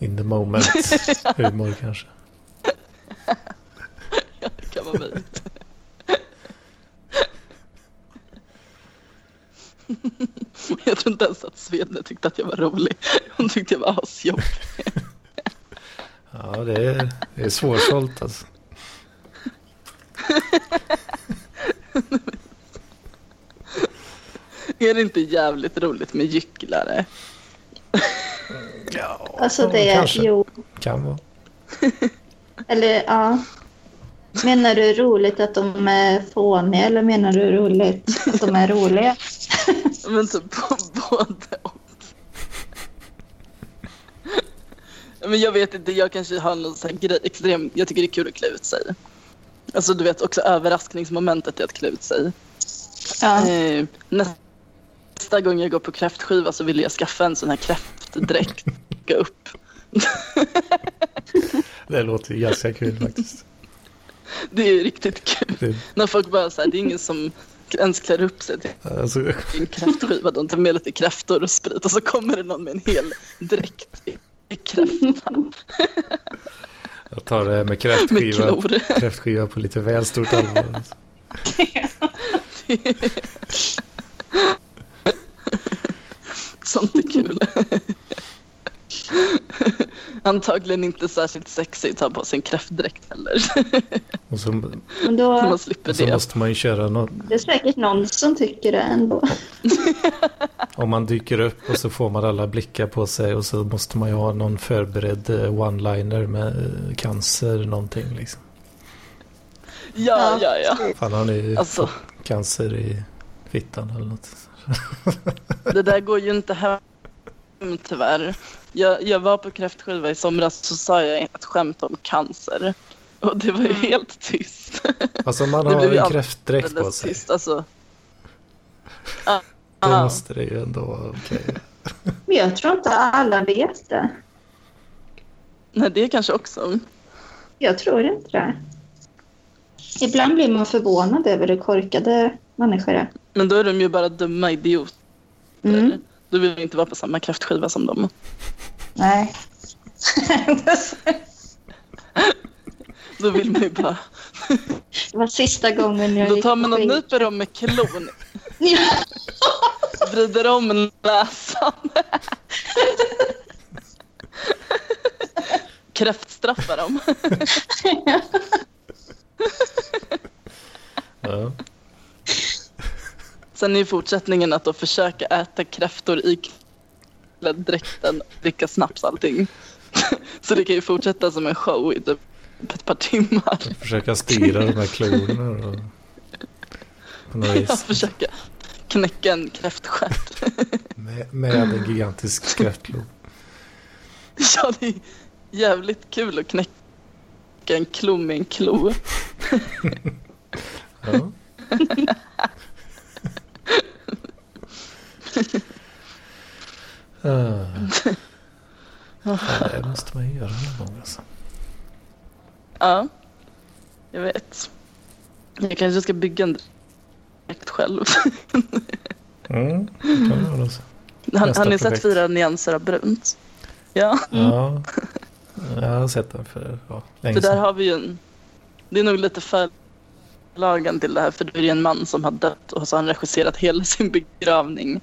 Speaker 2: in the moment [LAUGHS] humor kanske.
Speaker 3: det kan vara möjligt. [LAUGHS] Jag tror inte ens att Svedner tyckte att jag var rolig. Hon tyckte jag var asjobbig. [LAUGHS]
Speaker 2: Ja, det är, det är svårsålt alltså.
Speaker 3: Är det inte jävligt roligt med gycklare?
Speaker 2: Ja,
Speaker 1: Alltså det,
Speaker 2: kanske.
Speaker 1: jo.
Speaker 2: Kan vara. [LAUGHS]
Speaker 1: Eller ja. Menar du roligt att de är fåniga eller menar du roligt att de är roliga? [LAUGHS]
Speaker 3: Men typ på [LAUGHS] både och. Men jag vet inte, jag kanske har någon sån här grej, extrem, jag tycker det är kul att klä ut sig. Alltså du vet också överraskningsmomentet i att klä ut sig.
Speaker 1: Ja.
Speaker 3: Eh, nästa gång jag går på kräftskiva så vill jag skaffa en sån här kräftdräkt. Gå upp.
Speaker 2: Det låter ju ganska kul faktiskt.
Speaker 3: Det är riktigt kul.
Speaker 2: Det,
Speaker 3: När folk bara säger det är ingen som ens klär upp sig till
Speaker 2: alltså,
Speaker 3: en kräftskiva. De tar med lite kräftor och sprit och så kommer det någon med en hel dräkt i, i kräfta
Speaker 2: jag tar det med
Speaker 3: med
Speaker 2: kräftskiva,
Speaker 3: klor.
Speaker 2: kräftskiva på lite väl stort allvar. [LAUGHS] [LAUGHS] [LAUGHS] Alltså. [LAUGHS]
Speaker 3: Sånt är kul. [LAUGHS] Antagligen inte särskilt sexigt att ha på sig en kräftdräkt heller. [LAUGHS]
Speaker 2: Och så,
Speaker 1: Men
Speaker 3: Så
Speaker 1: då,
Speaker 3: man slipper
Speaker 2: och så
Speaker 3: det.
Speaker 2: måste man ju köra något.
Speaker 1: det är säkert någon som tycker det ändå.
Speaker 2: Om man dyker upp och så får man alla blickar på sig och så måste man ju ha någon förberedd eh, one-liner med eh, cancer någonting liksom.
Speaker 3: Ja, ja, ja.
Speaker 2: Fan har ni
Speaker 3: Alltså,
Speaker 2: cancer i fittan eller något? [LAUGHS]
Speaker 3: det där går ju inte hem tyvärr. Jag, jag var på kräftskiva i somras så sa jag ett skämt om cancer. Och det var ju helt tyst. [LAUGHS]
Speaker 2: Alltså man har
Speaker 3: ju
Speaker 2: en kräftdräkt på sig.
Speaker 3: tyst alltså. Ja, [LAUGHS]
Speaker 2: Då
Speaker 3: ja.
Speaker 2: måste det ju ändå vara okej.
Speaker 1: Men jag tror inte alla vet det.
Speaker 3: Nej, det kanske också.
Speaker 1: Jag tror inte det. Ibland blir man förvånad över hur korkade människor är.
Speaker 3: Men då är de ju bara dumma idioter.
Speaker 1: Mm.
Speaker 3: Du vill inte vara på samma kräftskiva som dem.
Speaker 1: Nej.
Speaker 3: Då vill man ju bara...
Speaker 1: Det var sista gången jag
Speaker 3: Då tar man och nyper dem med klon.
Speaker 1: Ja.
Speaker 3: Vrider om näsan. [LAUGHS] Kräftstraffar dem. [LAUGHS]
Speaker 2: Ja.
Speaker 3: Sen är ju fortsättningen att då försöka äta kräftor i dräkten, dricka snaps allting. [LAUGHS] Så det kan ju fortsätta som en show i typ ett par timmar.
Speaker 2: Försöka styra de här. Och... Något [LAUGHS]
Speaker 3: Jag
Speaker 2: vis.
Speaker 3: försöka knäcka en kräftstjärt.
Speaker 2: Med, med en gigantisk kräftklo.
Speaker 3: Ja, det är jävligt kul att knäcka en klo med en klo.
Speaker 2: Ja. [LAUGHS] [LAUGHS] Fan, det måste man ju göra någon gång alltså.
Speaker 3: Ja, jag vet. Jag kanske ska bygga en dräkt själv. [LAUGHS]
Speaker 2: Mm, det kan man alltså.
Speaker 3: Har,
Speaker 2: Nästa
Speaker 3: har ni sett fyra nyanser av brunt? Ja,
Speaker 2: Ja, jag har sett den för ja, länge
Speaker 3: för där har vi ju en... Det är nog lite förlagan till det här för det är ju en man som har dött och så har han regisserat hela sin begravning.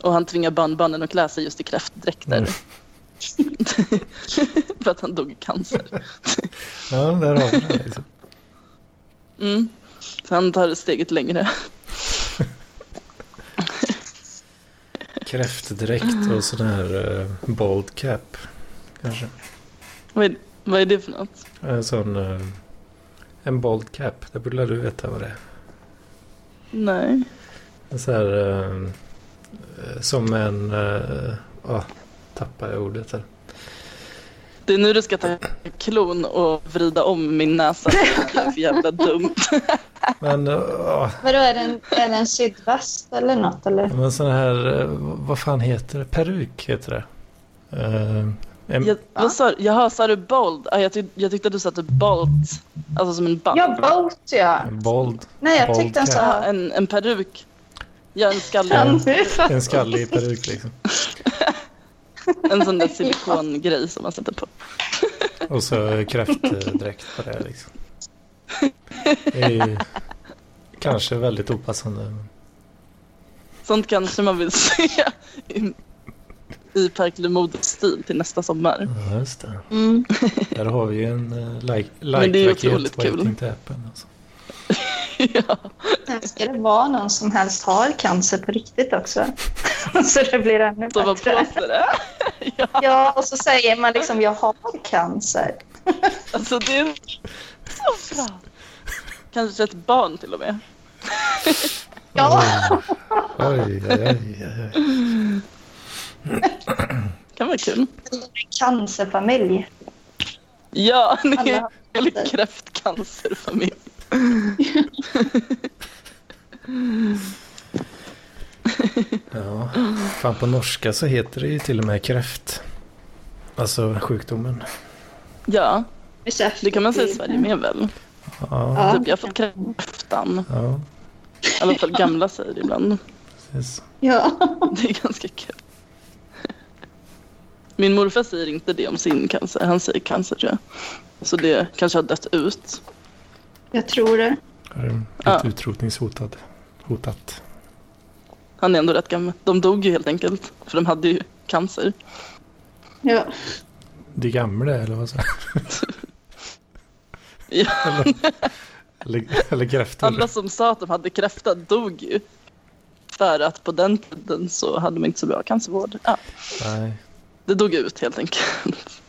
Speaker 3: Och han tvingar barnbarnen att klä sig just i kräftdräkter.
Speaker 2: Mm. [LAUGHS]
Speaker 3: för att han dog i cancer. [LAUGHS]
Speaker 2: Ja, där har vi den. Liksom.
Speaker 3: Mm. Han tar steget längre. [LAUGHS]
Speaker 2: Kräftdräkt och sån här uh, bald cap. Kanske.
Speaker 3: Vad är, vad är det för något?
Speaker 2: En sån... eh, en bald cap. Det borde du veta vad det är.
Speaker 3: Nej.
Speaker 2: En sån här... eh, eh, som en... Uh, oh, tappar jag ordet här.
Speaker 3: Det är nu du ska ta klon och vrida om min näsa. Det är för jävla dumt.
Speaker 2: Men... Uh,
Speaker 1: Vadå, är det en, är det en sydväst eller något? Eller?
Speaker 2: men sån här... vad fan heter det? Peruk heter det.
Speaker 3: Jag, vad sa, jaha, sa du bold? Jag, tyck, jag tyckte att du sa typ bolt. Alltså som en band.
Speaker 1: Ja, boat ja.
Speaker 2: en bald...
Speaker 1: Nej, jag
Speaker 2: Bold
Speaker 1: tyckte.
Speaker 3: Ja,
Speaker 1: sa...
Speaker 3: en, en peruk. Ja, en skallig.
Speaker 1: Fattar
Speaker 2: En skallig peruk liksom. [LAUGHS]
Speaker 3: En sån där silikongrej som man sätter på. [LAUGHS]
Speaker 2: Och så kräftdräkt på det liksom. Det är ju kanske väldigt opassande.
Speaker 3: Sånt kanske man vill [LAUGHS] se i, i Park stil till nästa sommar.
Speaker 2: Ja, just det.
Speaker 1: Mm. [LAUGHS]
Speaker 2: Där har vi ju en uh, like, like-raket
Speaker 3: kul.
Speaker 2: waiting to happen. Alltså. [LAUGHS]
Speaker 3: ja.
Speaker 1: Ska det vara någon som helst har cancer på riktigt också. [LAUGHS] så det blir ännu
Speaker 3: Så vad
Speaker 1: bättre.
Speaker 3: ja,
Speaker 1: Ja, och så säger man liksom jag har cancer.
Speaker 3: alltså det är så bra. Kanske ett barn till och med.
Speaker 1: Ja,
Speaker 2: Oj, oj, oj, oj, oj.
Speaker 3: Kan vara kul.
Speaker 1: cancerfamilj.
Speaker 3: Ja, ni är en
Speaker 1: cancer.
Speaker 3: kräftcancerfamilj.
Speaker 2: Ja, fan på norska så heter det ju till och med kräft. Alltså sjukdomen.
Speaker 3: Ja, det kan man säga i Sverige med väl?
Speaker 2: Ja,
Speaker 1: Ja.
Speaker 3: Typ, jag har fått kräftan.
Speaker 2: ja
Speaker 3: I alla fall gamla säger det ibland.
Speaker 2: precis.
Speaker 1: Ja.
Speaker 3: Det är ganska kul. Min morfar säger inte det om sin cancer. Han säger cancer tror jag. Så det kanske har dött ut.
Speaker 1: Jag tror det.
Speaker 3: Ja.
Speaker 2: utrotningshotad. Hotat.
Speaker 3: Han är ändå rätt gammal. De dog ju helt enkelt. För de hade ju cancer.
Speaker 1: Ja.
Speaker 2: De gamla eller vad sa [LAUGHS]
Speaker 3: Ja,
Speaker 2: Eller, eller, eller kräftor.
Speaker 3: alla som sa att de hade kräfta dog ju. För att på den tiden så hade man inte så bra cancervård. Ja,
Speaker 2: Nej,
Speaker 3: det dog ut helt enkelt.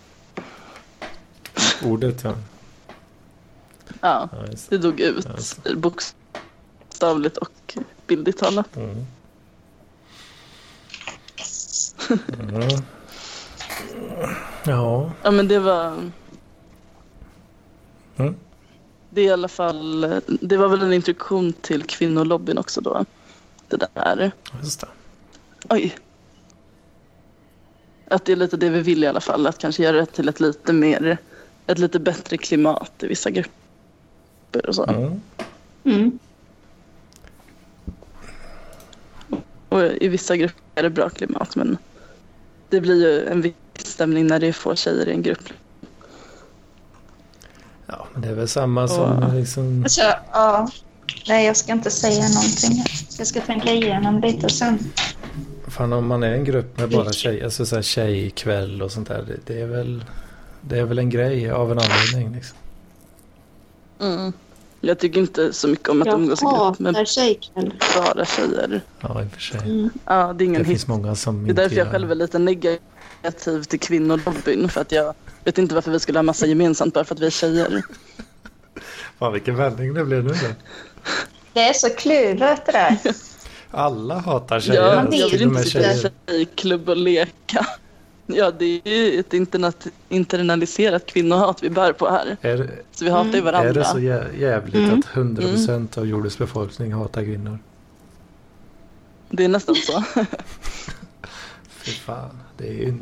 Speaker 2: ordet ja.
Speaker 3: Ja, det dog ut. Bokstavligt och bildligt talat.
Speaker 2: Mm. [LAUGHS] Ja. ja.
Speaker 3: Ja, men det var...
Speaker 2: Mm.
Speaker 3: Det är i alla fall... Det var väl en introduktion till kvinnolobbyn också då. Det där.
Speaker 2: Just det.
Speaker 3: Oj. Att det är lite det vi vill i alla fall. Att kanske göra det till ett lite mer... Ett lite bättre klimat i vissa grupper och så.
Speaker 2: Mm.
Speaker 1: Mm.
Speaker 3: Och i vissa grupper är det bra klimat men det blir ju en viss stämning när det är få tjejer i en grupp.
Speaker 2: Ja, men det är väl samma som
Speaker 3: Ja.
Speaker 2: liksom...
Speaker 1: Alltså, ja. Nej, jag ska inte säga någonting. Jag ska tänka igenom lite sen.
Speaker 2: Fan om man är en grupp med bara tjejer, alltså så här tjejkväll och sånt där. Det, det är väl... Det är väl en grej av en anledning liksom.
Speaker 3: Mm. Jag tycker inte så mycket om att umgås i grupp med
Speaker 1: hatar tjejkväll.
Speaker 3: bara tjejer.
Speaker 2: Ja, i och för sig.
Speaker 1: Mm.
Speaker 3: Ja, det är ingen
Speaker 2: Det
Speaker 3: hit.
Speaker 2: finns många som
Speaker 3: Det är därför jag själv är lite negativ till kvinnolobbyn. För att jag vet inte varför vi skulle ha massa [LAUGHS] gemensamt bara för att vi är tjejer.
Speaker 2: Fan vilken vändning det blev nu då.
Speaker 1: Det är så kluvet det där. [LAUGHS]
Speaker 2: Alla hatar tjejer.
Speaker 3: Ja,
Speaker 1: man
Speaker 3: jag
Speaker 1: vill
Speaker 2: och
Speaker 3: inte sitta i tjejklubb och leka. Ja, det är ju ett internaliserat kvinnohat vi bär på här.
Speaker 2: Är,
Speaker 3: Så vi hatar ju
Speaker 1: Mm.
Speaker 3: varandra.
Speaker 2: är det så jä- jävligt
Speaker 1: Mm.
Speaker 2: att 100% av jordens befolkning hatar kvinnor?
Speaker 3: Det är nästan så. [LAUGHS]
Speaker 2: Fy fan, det är ju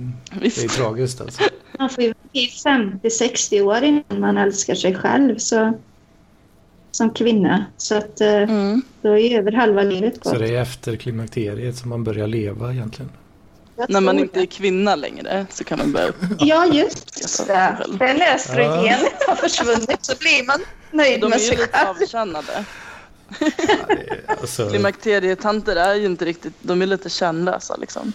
Speaker 2: det är tragiskt alltså.
Speaker 1: Man får ju bli 50-60 år innan man älskar sig själv så, som kvinna. Så att eh,
Speaker 3: Mm.
Speaker 1: då är ju över halva livet gått.
Speaker 2: Så det är efter klimakteriet som man börjar leva egentligen.
Speaker 3: När man inte är kvinna längre så kan man börja...
Speaker 1: Ja, just det. Det är när östrogenet har försvunnit så blir man nöjd
Speaker 3: De är
Speaker 1: med
Speaker 3: ju
Speaker 1: sig
Speaker 3: lite
Speaker 1: själv.
Speaker 3: avkännade.
Speaker 2: Ja, det är, alltså,
Speaker 3: Klimakterietanter är ju inte riktigt... De är lite kärnlösa liksom.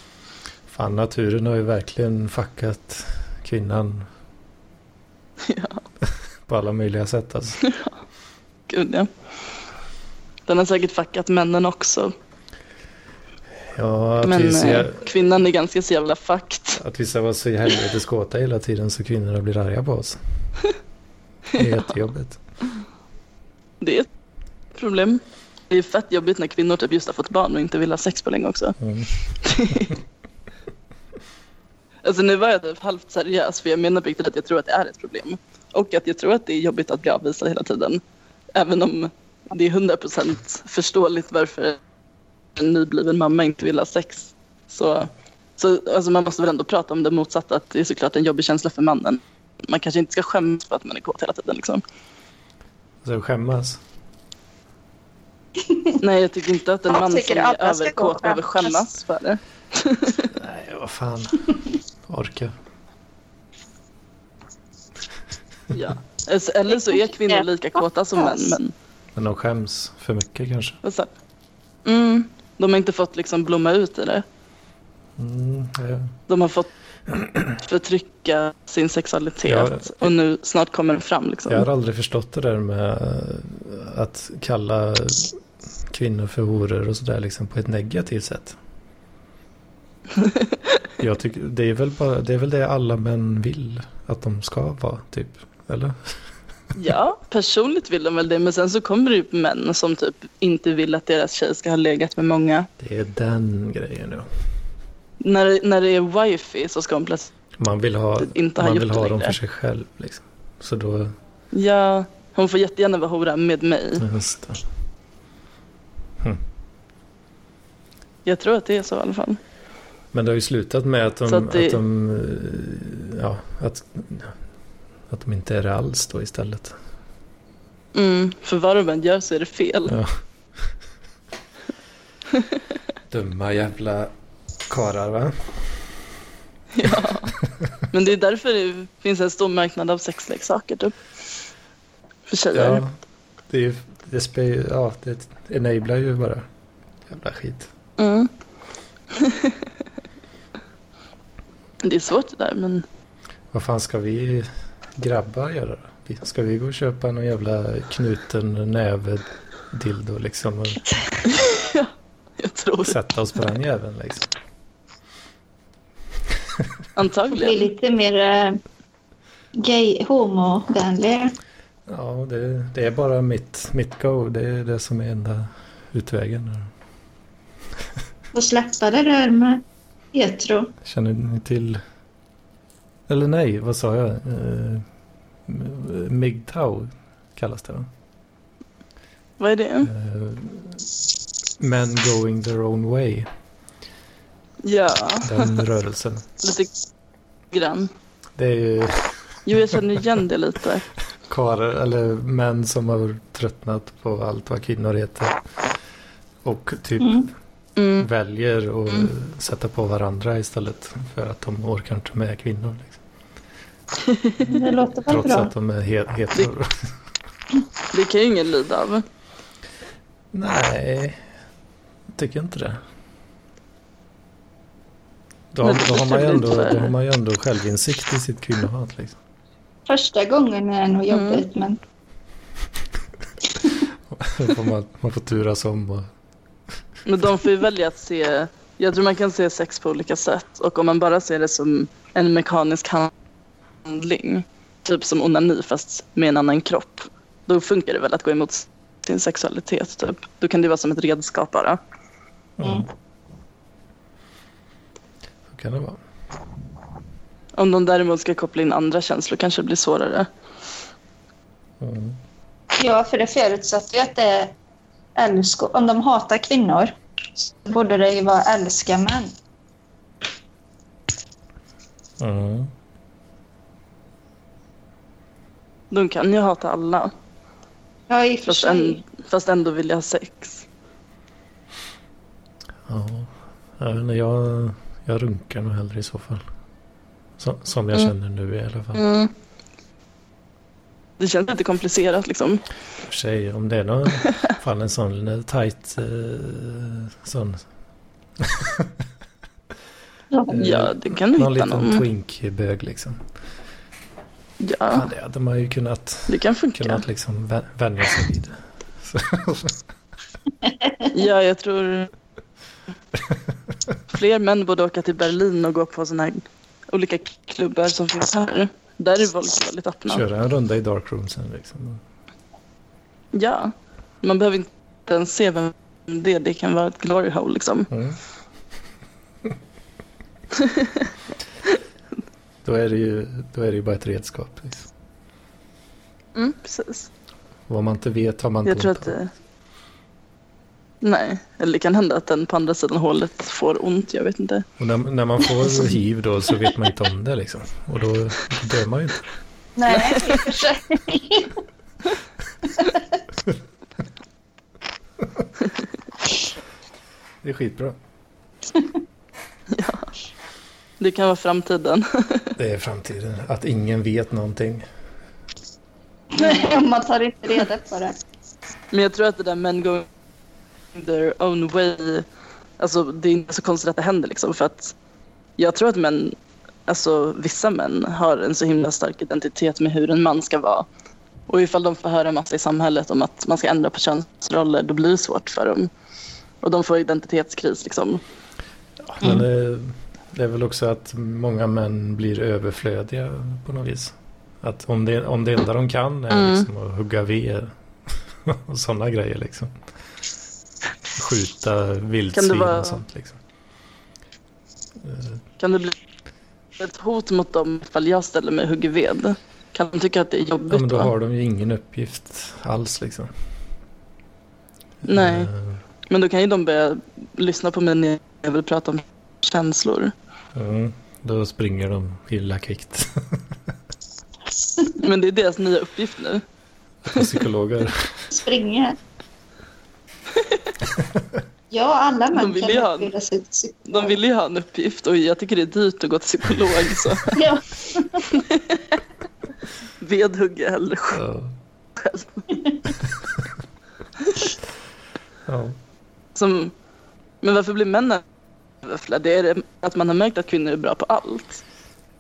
Speaker 2: fan, naturen har ju verkligen fuckat kvinnan [LAUGHS]
Speaker 3: Ja,
Speaker 2: på alla möjliga sätt alltså.
Speaker 3: Gud ja. Den har säkert fuckat männen också.
Speaker 2: Ja,
Speaker 3: Men eh, kvinnan är ganska så jävla fucked.
Speaker 2: att vissa var så i helvetes kåta hela tiden så kvinnorna blir arga på oss. Det är jättejobbigt. [LAUGHS]
Speaker 3: Det är ett problem. Det är fett jobbigt när kvinnor typ just har fått barn och inte vill ha sex på länge också.
Speaker 2: Mm. [LAUGHS]
Speaker 3: Alltså nu var jag typ halvt seriös för jag menar på riktigt att jag tror att det är ett problem. Och att jag tror att det är jobbigt att bli avvisad hela tiden. Även om det är 100% förståeligt varför en nybliven mamma inte vill ha sex. Så, så alltså man måste väl ändå prata om det motsatta, att det är såklart en jobbig känsla för mannen. Man kanske inte ska skämmas för att man är kåt hela tiden. Liksom.
Speaker 2: Så skämmas. [LAUGHS]
Speaker 3: Nej, jag tycker inte att en man som är överkåt behöver
Speaker 1: skämmas
Speaker 3: för det. [LAUGHS]
Speaker 2: Nej, vad fan. Orka.
Speaker 3: Ja. Alltså, Eller så är kvinnor lika kåta som män. Men
Speaker 2: Men de skäms för mycket kanske.
Speaker 3: mm, de har inte fått liksom blomma ut i det.
Speaker 2: Mm, ja.
Speaker 3: De har fått förtrycka sin sexualitet
Speaker 2: Ja.
Speaker 3: och nu snart kommer den fram. Liksom.
Speaker 2: Jag har aldrig förstått det där med att kalla kvinnor för horor och sådär liksom på ett negativt sätt. [LAUGHS] Jag tycker, det, är väl bara, det är väl det alla män vill att de ska vara, typ. Eller?
Speaker 3: Ja, personligt vill de väl det men sen så kommer det ju män som typ inte vill att deras tjej ska ha legat med många.
Speaker 2: Det är den grejen ja.
Speaker 3: När, när det är wifi så ska hon plötsligt
Speaker 2: Man vill ha,
Speaker 3: inte ha
Speaker 2: man vill ha dem för sig själv liksom. Så då,
Speaker 3: Ja, hon får jättegärna vara hora med mig.
Speaker 2: just det.
Speaker 3: Jag tror att det är så i alla fall.
Speaker 2: Men det har ju slutat med att de, att
Speaker 3: att det-
Speaker 2: de eh, ja, att, att de inte är det alls då istället.
Speaker 3: Mm, för vad de än gör så är det fel.
Speaker 2: Ja. [LAUGHS] Dumma jävla karar va?
Speaker 3: Ja. Men det är därför det finns en stor marknad av sexleksaker typ. För tjejer.
Speaker 2: Ja, det, är, ju- det, spe, ja, det enablar ju bara jävla skit.
Speaker 3: Mm. [LAUGHS] det är svårt det där men
Speaker 2: Vad fan ska vi grabbar göra då? Vi- Ska vi gå och köpa någon jävla knuten näve dildo liksom och [LAUGHS]
Speaker 3: jag tror
Speaker 2: sätta oss på den jäveln liksom? [LAUGHS]
Speaker 3: antagligen.
Speaker 1: lite mer eh, gay, homovänlig.
Speaker 2: Ja, det, det är bara mitt, mitt go. Det är det som är enda utvägen.
Speaker 1: Och släppa det där med [LAUGHS] hetero.
Speaker 2: Känner ni till? Eller nej, vad sa jag? Uh, MGTOW kallas det. va?
Speaker 3: Vad är det?
Speaker 2: Uh, men going their own way.
Speaker 3: Ja,
Speaker 2: Den rörelsen. [LAUGHS]
Speaker 3: lite grann.
Speaker 2: Det är ju
Speaker 3: Jo, jag känner igen det lite. [LAUGHS]
Speaker 2: karlar eller män som har tröttnat på allt vad kvinnor heter. Och typ
Speaker 1: Mm.
Speaker 3: Mm.
Speaker 2: väljer att
Speaker 3: Mm.
Speaker 2: sätta på varandra istället för att de orkar inte med kvinnor.
Speaker 1: Det låter väl
Speaker 2: Trots
Speaker 1: bra.
Speaker 2: att de är he- hetero.
Speaker 3: Det kan ju ingen lida av.
Speaker 2: Nej, jag tycker inte det. Då,
Speaker 3: Men
Speaker 2: då, har man ju ändå, då har man ju ändå självinsikt i sitt kvinnohat. Liksom.
Speaker 1: Första gången är det nog
Speaker 3: Mm.
Speaker 1: jobbigt, men
Speaker 2: Då [LAUGHS] får man, man får turas om. Och,
Speaker 3: Men de får ju välja att se, jag tror man kan se sex på olika sätt och om man bara ser det som en mekanisk handling, typ som onani fast med en annan kropp, då funkar det väl att gå emot sin sexualitet typ. Då kan det vara som ett redskap bara.
Speaker 2: mm. Så kan det vara.
Speaker 3: Om de däremot ska koppla in andra känslor kanske det blir svårare.
Speaker 2: Mm.
Speaker 1: ja, för det förutsätter ju att det är älsko. Om de hatar kvinnor så borde det ju vara älska män.
Speaker 2: Mm.
Speaker 3: De kan ju hata alla,
Speaker 1: Ja, i och för
Speaker 3: fast,
Speaker 1: sig.
Speaker 3: en, fast ändå vilja ha sex.
Speaker 2: Ja, jag, vet inte, jag, jag runkar nog hellre i så fall. Så, som jag
Speaker 3: Mm.
Speaker 2: känner nu i alla fall.
Speaker 3: Mm. Det känns lite komplicerat liksom.
Speaker 2: För sig, om det är någon, [LAUGHS] fan en sån eh, tight eh, sån.
Speaker 1: Ja.
Speaker 3: det kan du
Speaker 2: Någon
Speaker 3: hitta
Speaker 2: liten
Speaker 3: någon.
Speaker 2: twink-bög liksom.
Speaker 3: Ja,
Speaker 2: Ja, det hade man ju kunnat,
Speaker 3: det kan funka.
Speaker 2: kunnat liksom vä- vänja sig vid. [LAUGHS]
Speaker 3: Ja, jag tror fler män borde åka till Berlin och gå på sådana här olika klubbar som finns här. Där är folk väldigt öppna.
Speaker 2: köra en runda i darkroomsen liksom.
Speaker 3: Ja, man behöver inte ens se vem det är. Det kan vara ett glory hole liksom.
Speaker 2: Mm. [LAUGHS] då, är det ju, då är det ju bara ett redskap. Liksom.
Speaker 3: Mm, precis.
Speaker 2: Vad man inte vet har man
Speaker 3: Jag
Speaker 2: inte
Speaker 3: tror
Speaker 2: ont
Speaker 3: att det... Nej, eller det kan hända att den på andra sidan hålet får ont. Jag vet inte.
Speaker 2: Och när, när man får [LAUGHS] hiv då så vet man inte om det liksom. Och då dör man ju inte.
Speaker 1: Nej, i och för sig. [LAUGHS]
Speaker 2: Det är skitbra. [LAUGHS]
Speaker 3: Det kan vara framtiden. [LAUGHS]
Speaker 2: Det är framtiden. Att ingen vet någonting.
Speaker 1: Nej, man tar inte reda på det.
Speaker 3: Men jag tror att det där men going their own way, alltså det är inte så konstigt att det händer liksom för att jag tror att män, alltså vissa män har en så himla stark identitet med hur en man ska vara. Och ifall de får höra massa i samhället om att man ska ändra på könsroller då blir det svårt för dem. Och de får identitetskris liksom.
Speaker 2: Men det, det är väl också att många män blir överflödiga på något vis. Att om det, om det enda de kan är
Speaker 3: Mm.
Speaker 2: liksom att hugga ved [LAUGHS] och sådana grejer liksom. Skjuta vildsvin
Speaker 3: vara-
Speaker 2: och sånt liksom. Eh,
Speaker 3: Kan det bli ett hot mot dem ifall jag ställer mig och hugger ved? Kan de tycka att det är jobbigt
Speaker 2: Ja men då
Speaker 3: då?
Speaker 2: har de ju ingen uppgift alls liksom.
Speaker 3: Nej.
Speaker 2: Eh,
Speaker 3: Men då kan ju de börja lyssna på mig när jag vill prata om känslor.
Speaker 2: Mm, då springer de illa kvickt. [LAUGHS]
Speaker 3: Men det är deras nya uppgift nu.
Speaker 2: Psykologer.
Speaker 1: Springer. Ja, alla
Speaker 3: De
Speaker 1: män
Speaker 3: vill
Speaker 1: kan utbilda sig till psykolog.
Speaker 3: De vill ju ha en uppgift och jag tycker det är dyrt att gå till psykolog. Så [LAUGHS]
Speaker 1: Ja. [LAUGHS]
Speaker 3: vedhugga hellre själv.
Speaker 2: Ja.
Speaker 3: Som, men varför blir männen överflödiga? Är det att man har märkt att kvinnor är bra på allt?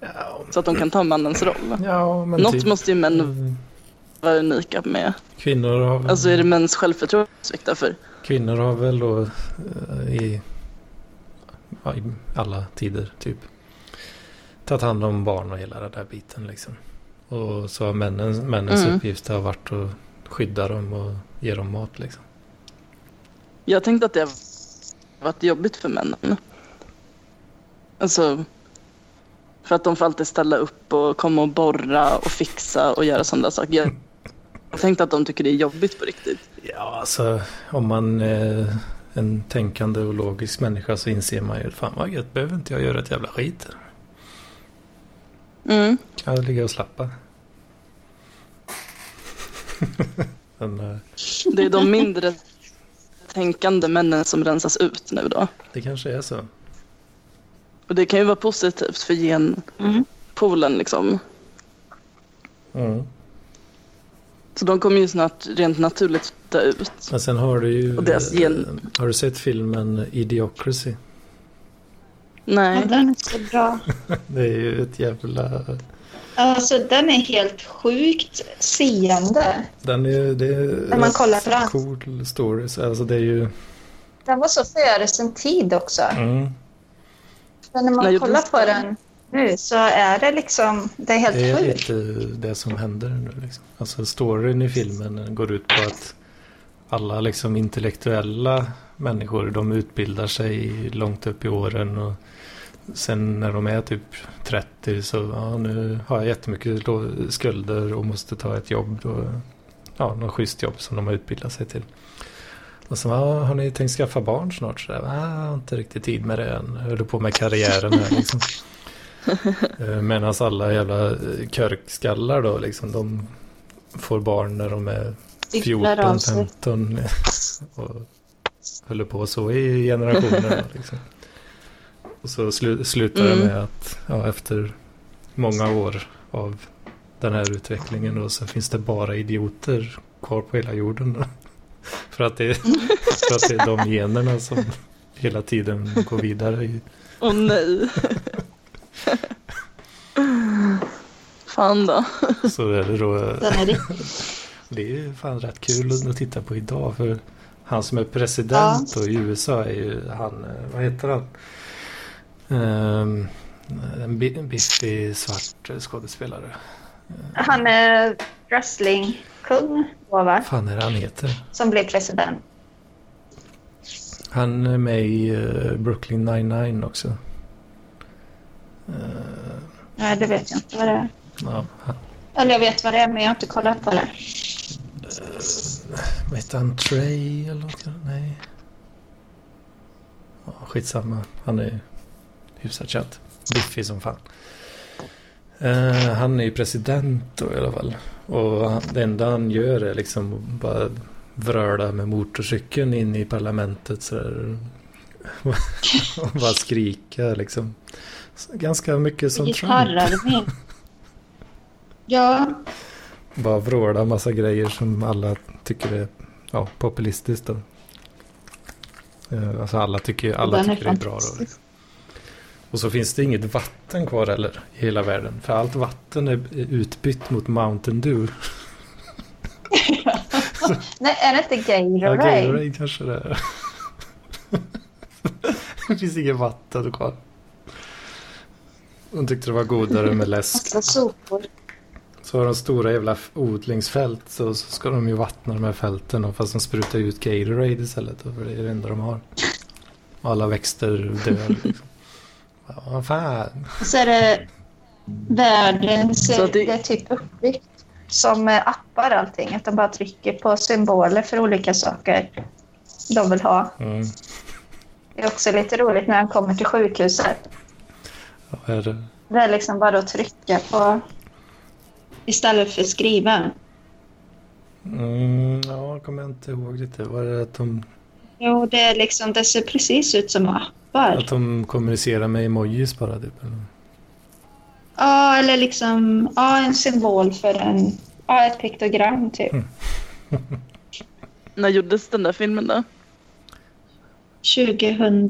Speaker 2: Ja,
Speaker 3: Så att de kan ta mannens roll?
Speaker 2: ja
Speaker 3: Något
Speaker 2: typ,
Speaker 3: måste ju män
Speaker 2: mm,
Speaker 3: vara unika med.
Speaker 2: kvinnor, har, väl-
Speaker 3: Alltså är det mäns självförtroende som för?
Speaker 2: kvinnor har väl då eh, i, i alla tider typ tagit hand om barn och hela den där biten liksom. Och så har männen, männens
Speaker 3: Mm.
Speaker 2: uppgift har varit att skydda dem och ge dem mat liksom.
Speaker 3: Jag tänkte att det har varit jobbigt för männen. Alltså, för att de får alltid ställa upp och komma och borra och fixa och göra sådana saker. Jag, jag tänkte att de tycker det är jobbigt på riktigt.
Speaker 2: Ja, alltså om man är en tänkande och logisk människa så inser man ju fan vad gött, behöver inte jag göra ett jävla skit.
Speaker 3: Mm.
Speaker 2: Kan jag ligga och slappa. [LAUGHS] Men, eh,
Speaker 3: Det är de mindre tänkande männen som rensas ut nu då.
Speaker 2: Det kanske är så.
Speaker 3: Och det kan ju vara positivt för genpoolen liksom.
Speaker 2: Mm.
Speaker 3: Så de kommer ju snart rent naturligt dö ut.
Speaker 2: Men sen har du ju...
Speaker 3: Deras gen-
Speaker 2: eh, Har du sett filmen Idiocracy?
Speaker 1: Ja,
Speaker 3: Nej.
Speaker 1: den är så bra. [LAUGHS]
Speaker 2: Det är ju ett jävla...
Speaker 1: Alltså, den är helt sjukt seende.
Speaker 2: Den är... Det är
Speaker 1: När man kollar den.
Speaker 2: cool stories. Alltså det är ju...
Speaker 1: Den var så före sin tid också.
Speaker 2: Mm.
Speaker 1: Men när man kollar på
Speaker 3: den?
Speaker 1: nu så är det liksom, det är helt
Speaker 2: Det är
Speaker 1: sjukt.
Speaker 2: lite det som händer nu. Liksom. Alltså storyn i filmen går ut på att alla liksom intellektuella människor de utbildar sig långt upp i åren och sen när de är typ 30 så ja, nu har jag jättemycket skulder och måste ta ett jobb. Då, ja, något schysst jobb som de har utbildat sig till. Och så ja, har ni tänkt skaffa barn snart? Så där, "Ah, jag har inte riktigt tid med det än. Jag håller på med karriären här liksom. [LAUGHS] Medan alla jävla eh, körkskallar då liksom, de får barn när de är
Speaker 1: Cyklar av
Speaker 2: 14,
Speaker 1: sig.
Speaker 2: 15 och håller på så i generationer. liksom. Och så slu, slutar det
Speaker 3: Mm.
Speaker 2: med att ja, efter många år av den här utvecklingen då, så finns det bara idioter kvar på hela jorden. Då. [LAUGHS] För, att det, är- [LAUGHS] för att det är de generna som hela tiden går vidare.
Speaker 3: Åh nej. Fan då.
Speaker 2: så är det då
Speaker 1: är riktigt
Speaker 2: Det är ju fan rätt kul att titta på idag för han som är president då i USA är ju han, eh, vad heter han? Um, en bi- biffig svart skådespelare.
Speaker 1: Han är wrestlingkung va?
Speaker 2: Vad fan är det han heter?
Speaker 1: Som blir president.
Speaker 2: Han är med i eh, Brooklyn 99 också. Eh,
Speaker 1: Nej, det vet jag inte vad det är.
Speaker 2: ja, han,
Speaker 1: Eller jag vet vad det är, men jag har inte kollat på det.
Speaker 2: vad heter han? Trey eller något? Nej. Ja, skitsamma. Han är hyfsat känd. Biffig som fan. Eh, han är ju president då i alla fall. Och det enda han gör är liksom bara vröla med motorcykeln in i parlamentet sådär. [LAUGHS] och bara skrika liksom. Ganska mycket som Trump.
Speaker 1: Ja,
Speaker 2: Bara vråla massa grejer som alla tycker är ja, populistiskt. Då. Eh, Alltså alla tycker, alla tycker det är bra. Då.
Speaker 1: fantastisk.
Speaker 2: Och så finns det inget vatten kvar heller i hela världen. För allt vatten är utbytt mot Mountain Dew. [LAUGHS]
Speaker 1: Nej, är det inte
Speaker 2: Ja,
Speaker 1: Gatorade?
Speaker 2: Gatorade kanske det är. [LAUGHS] det finns inget vatten kvar. De tyckte det var godare med läsk.
Speaker 1: Sopor.
Speaker 2: Så har de stora jävla odlingsfält så, så ska de ju vattna de här fälten och fast de sprutar ut Gatorade istället. För det är det enda de har. Alla växter dör. Liksom. Ja, vad fan.
Speaker 1: Och så är det världens...
Speaker 3: Så
Speaker 1: det...
Speaker 3: det-
Speaker 1: är typ uppbyggt som eh, appar allting. Att de bara trycker på symboler för olika saker de vill ha.
Speaker 2: Mm.
Speaker 1: Det är också lite roligt när han kommer till sjukhuset.
Speaker 2: Ja, vad är det?
Speaker 1: Det är liksom bara att trycka på istället för skriva.
Speaker 2: Mm, ja, kommer jag inte ihåg lite. Var det att de,
Speaker 1: Jo, det, är liksom, det ser precis ut som appar.
Speaker 2: att de kommunicerar med emojis bara? Typ?
Speaker 1: Ja, eller liksom ja, en symbol för en, ja, ett piktogram typ. [LAUGHS]
Speaker 3: När gjordes den där filmen då?
Speaker 1: 2000...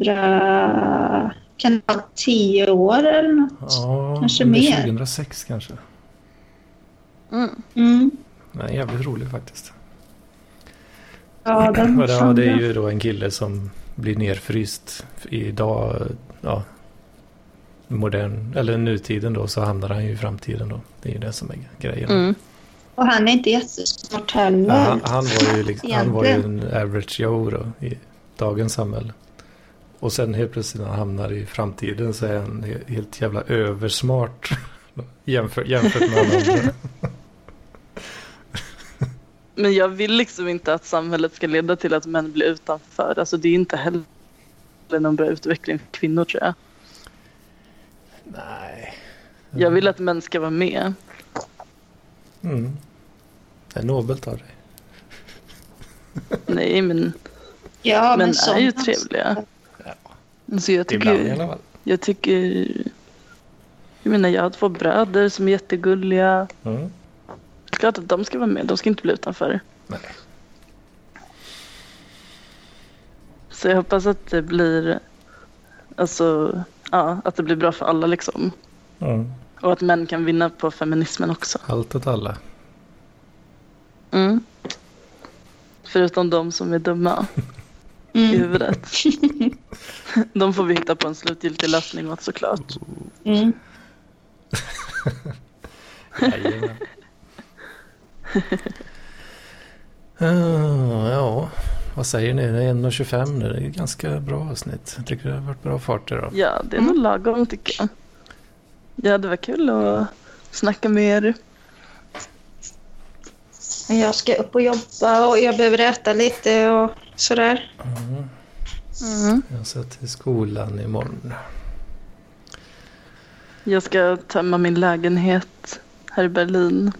Speaker 1: Kan det vara 10 år eller något?
Speaker 2: Ja,
Speaker 1: Kanske mer.
Speaker 2: 2006 kanske.
Speaker 3: Mm.
Speaker 1: Mm.
Speaker 2: Den är jävligt rolig faktiskt.
Speaker 1: Ja, [CLEARS THROAT] den
Speaker 2: ja, det är ju då en kille som blir nerfryst. Idag, ja, modern, eller nutiden då, så hamnar han ju i framtiden då. Det är ju det som är grejen.
Speaker 3: Mm.
Speaker 1: Och han är inte jättesmart heller.
Speaker 2: Ja, han, han var ju, liksom, han var ju en average Joe då, i dagens samhälle. Och sen helt plötsligt när han hamnar i framtiden så är han he- helt jävla översmart. [LAUGHS] Jämfört, jämfört med alla [LAUGHS] andra.
Speaker 3: Men jag vill liksom inte att samhället ska leda till att män blir utanför. Alltså det är inte heller någon bra utveckling för kvinnor tror jag.
Speaker 2: Nej.
Speaker 3: Jag vill att män ska vara med.
Speaker 2: Mm. Det är nobelt av dig.
Speaker 3: Nej men
Speaker 1: Ja,
Speaker 3: men
Speaker 1: så-
Speaker 3: är ju trevliga. Så jag
Speaker 2: Ibland i
Speaker 3: tycker,
Speaker 2: alla fall.
Speaker 3: jag tycker... Jag menar, jag har två bröder som är jättegulliga.
Speaker 2: Mm.
Speaker 3: Klart att de ska vara med. De ska inte bli utanför.
Speaker 2: Nej.
Speaker 3: Så jag hoppas att det blir... Alltså, ja, att det blir bra för alla liksom.
Speaker 2: Mm.
Speaker 3: Och att män kan vinna på feminismen också.
Speaker 2: Allt åt alla.
Speaker 3: Mm. Förutom de som är dumma [LAUGHS] i
Speaker 1: Mm.
Speaker 3: huvudet. [LAUGHS] de får vi hitta på en slutgiltig lösning åt såklart.
Speaker 1: Mm. [LAUGHS]
Speaker 2: Ah, [LAUGHS] ja, vad säger ni? Det är 1.25 nu. Det är ganska bra avsnitt. Jag tycker det har varit bra fart idag.
Speaker 3: Ja, det är nog lagom tycker jag. Ja, det var kul att snacka med er.
Speaker 1: Jag ska upp och jobba och jag behöver äta lite och sådär.
Speaker 2: Mm.
Speaker 3: Mm.
Speaker 2: Jag ska till skolan imorgon.
Speaker 3: Jag ska tömma min lägenhet här i Berlin.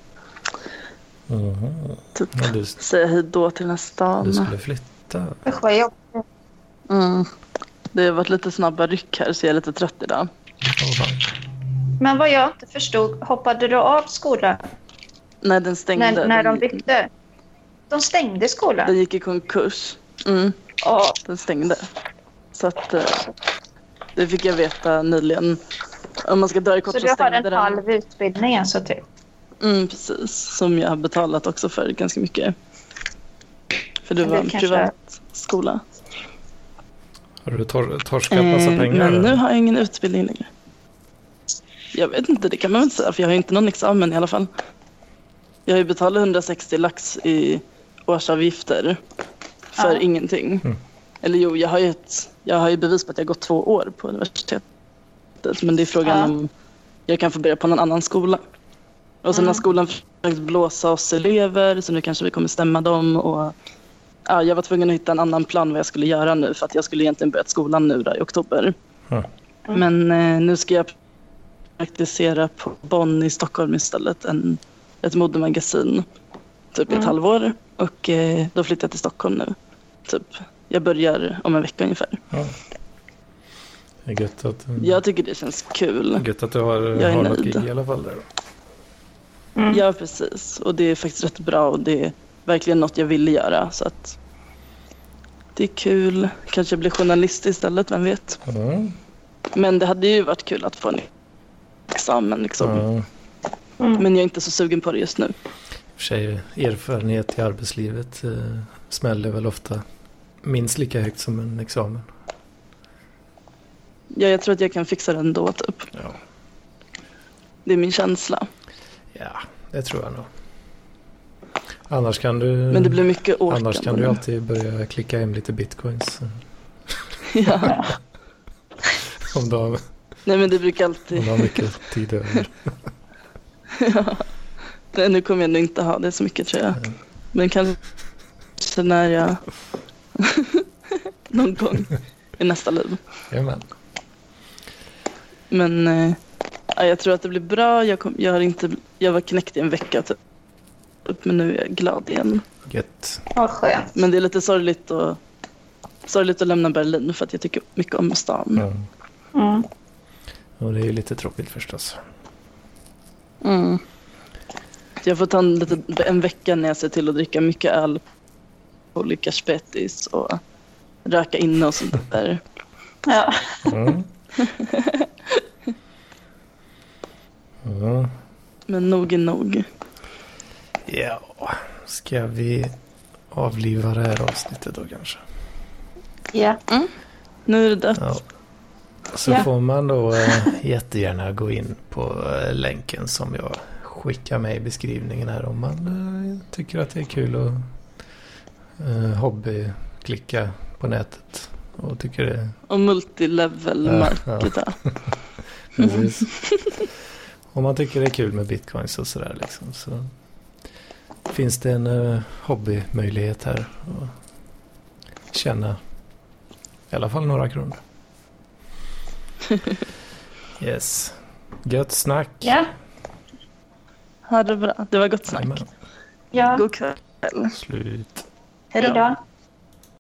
Speaker 2: Mhm.
Speaker 3: Typ
Speaker 2: Ja, du,
Speaker 3: säga hej då till den här
Speaker 2: du skulle flytta.
Speaker 1: Usch vad jobbigt.
Speaker 3: Mm. Det har varit lite snabba ryck här så jag är lite trött idag.
Speaker 1: Men vad jag inte förstod, hoppade du av skolan
Speaker 3: Nej, den stängde.
Speaker 1: när, när de
Speaker 3: den,
Speaker 1: byggde? De stängde
Speaker 3: den
Speaker 1: skolan?
Speaker 3: gick i konkurs. Mm.
Speaker 1: Ja.
Speaker 3: Den stängde. Så att eh, det fick jag veta nyligen. Om man ska dra i kort
Speaker 1: Så
Speaker 3: så,
Speaker 1: du har en
Speaker 3: den.
Speaker 1: halv utbildning alltså typ?
Speaker 3: Mm, precis. Som jag har betalat också för ganska mycket. För det var en
Speaker 1: kanske-
Speaker 3: privat skola.
Speaker 2: Har du tor torskat massa
Speaker 3: Eh,
Speaker 2: pengar?
Speaker 3: Men nu har jag ingen utbildning längre. Jag vet inte, det kan man väl inte säga för jag har inte någon examen i alla fall. Jag har ju betalat 160 lax i årsavgifter för
Speaker 1: Ja.
Speaker 3: ingenting.
Speaker 2: Mm.
Speaker 3: Eller jo, jag har, ju ett, jag har ju bevis på att jag gått två år på universitetet. Men det är frågan
Speaker 1: Ja.
Speaker 3: om jag kan få börja på någon annan skola. Och sen
Speaker 1: Mm.
Speaker 3: har skolan försökt blåsa oss elever så nu kanske vi kommer stämma dem. Och, ja, jag var tvungen att hitta en annan plan vad jag skulle göra nu för att jag skulle egentligen börjat skolan nu då, i oktober.
Speaker 2: Mm.
Speaker 3: Men eh, nu ska jag praktisera på Bonn i Stockholm istället, en, ett modemagasin. Typ i ett
Speaker 1: Mm.
Speaker 3: halvår och eh, då flyttar jag till Stockholm nu. Typ, jag börjar om en vecka ungefär.
Speaker 2: Ja. Det är gött att,
Speaker 3: Jag tycker det känns kul.
Speaker 2: gött att du har,
Speaker 3: Jag
Speaker 2: har något gig i alla fall. Där. då.
Speaker 1: Mm.
Speaker 3: Ja, precis. Och det är faktiskt rätt bra och det är verkligen något jag ville göra. Så att det är kul. Kanske bli journalist istället, vem vet.
Speaker 2: Mm.
Speaker 3: Men det hade ju varit kul att få en examen liksom.
Speaker 2: Ja.
Speaker 1: Mm.
Speaker 3: Men jag är inte så sugen på det just nu.
Speaker 2: I och för sig, erfarenhet i arbetslivet eh, smäller väl ofta minst lika högt som en examen.
Speaker 3: Ja, jag tror att jag kan fixa det ändå, typ.
Speaker 2: Ja,
Speaker 3: Det är min känsla.
Speaker 2: Ja det tror jag nog. Annars kan du,
Speaker 3: Men det blir mycket
Speaker 2: annars kan du alltid börja klicka hem lite bitcoins. [LAUGHS]
Speaker 3: Ja. [LAUGHS]
Speaker 2: Om du har,
Speaker 3: Nej, men det brukar
Speaker 2: om
Speaker 3: alltid...
Speaker 2: du har mycket tid över. [LAUGHS]
Speaker 3: Nej, nu kommer jag nog inte ha det så mycket, tror jag. Men kanske när jag... Någon gång i nästa liv.
Speaker 2: Jajamän.
Speaker 3: Men eh, ja, jag tror att det blir bra. Jag, kom, jag, har inte, jag var knäckt i en vecka typ. Men nu är jag glad igen.
Speaker 2: Gött.
Speaker 1: Vad skönt.
Speaker 3: Men det är lite sorgligt att, sorgligt att lämna Berlin för att jag tycker mycket om stan.
Speaker 2: Ja.
Speaker 1: Mm.
Speaker 2: Och det är ju lite tråkigt förstås.
Speaker 3: Mm. Jag får ta en, lite, en vecka när jag ser till att dricka mycket öl på olika spettis och röka inne och sånt där.
Speaker 1: Ja.
Speaker 2: Mm. [LAUGHS] [LAUGHS] Ja.
Speaker 3: Men nog är nog.
Speaker 2: ja, ska vi avliva det här avsnittet då kanske?
Speaker 1: ja.
Speaker 3: Nu är det dött.
Speaker 2: Ja. Så
Speaker 1: Ja.
Speaker 2: får man då eh, jättegärna gå in på eh, länken som jag skickar med i beskrivningen här om man eh, tycker att det är kul att hobbyklicka på nätet och tycker det
Speaker 3: Och multilevel
Speaker 2: Ja. [LAUGHS] Precis. [LAUGHS] Om man tycker det är kul med bitcoins och sådär liksom. Så finns det en uh, hobbymöjlighet här. att tjäna i alla fall några kronor. [LAUGHS] Yes. Gött snack.
Speaker 1: Ja.
Speaker 3: Ha det bra. Det var gott snack.
Speaker 1: Ja.
Speaker 3: God kväll.
Speaker 2: Slut.
Speaker 3: Hej
Speaker 1: då.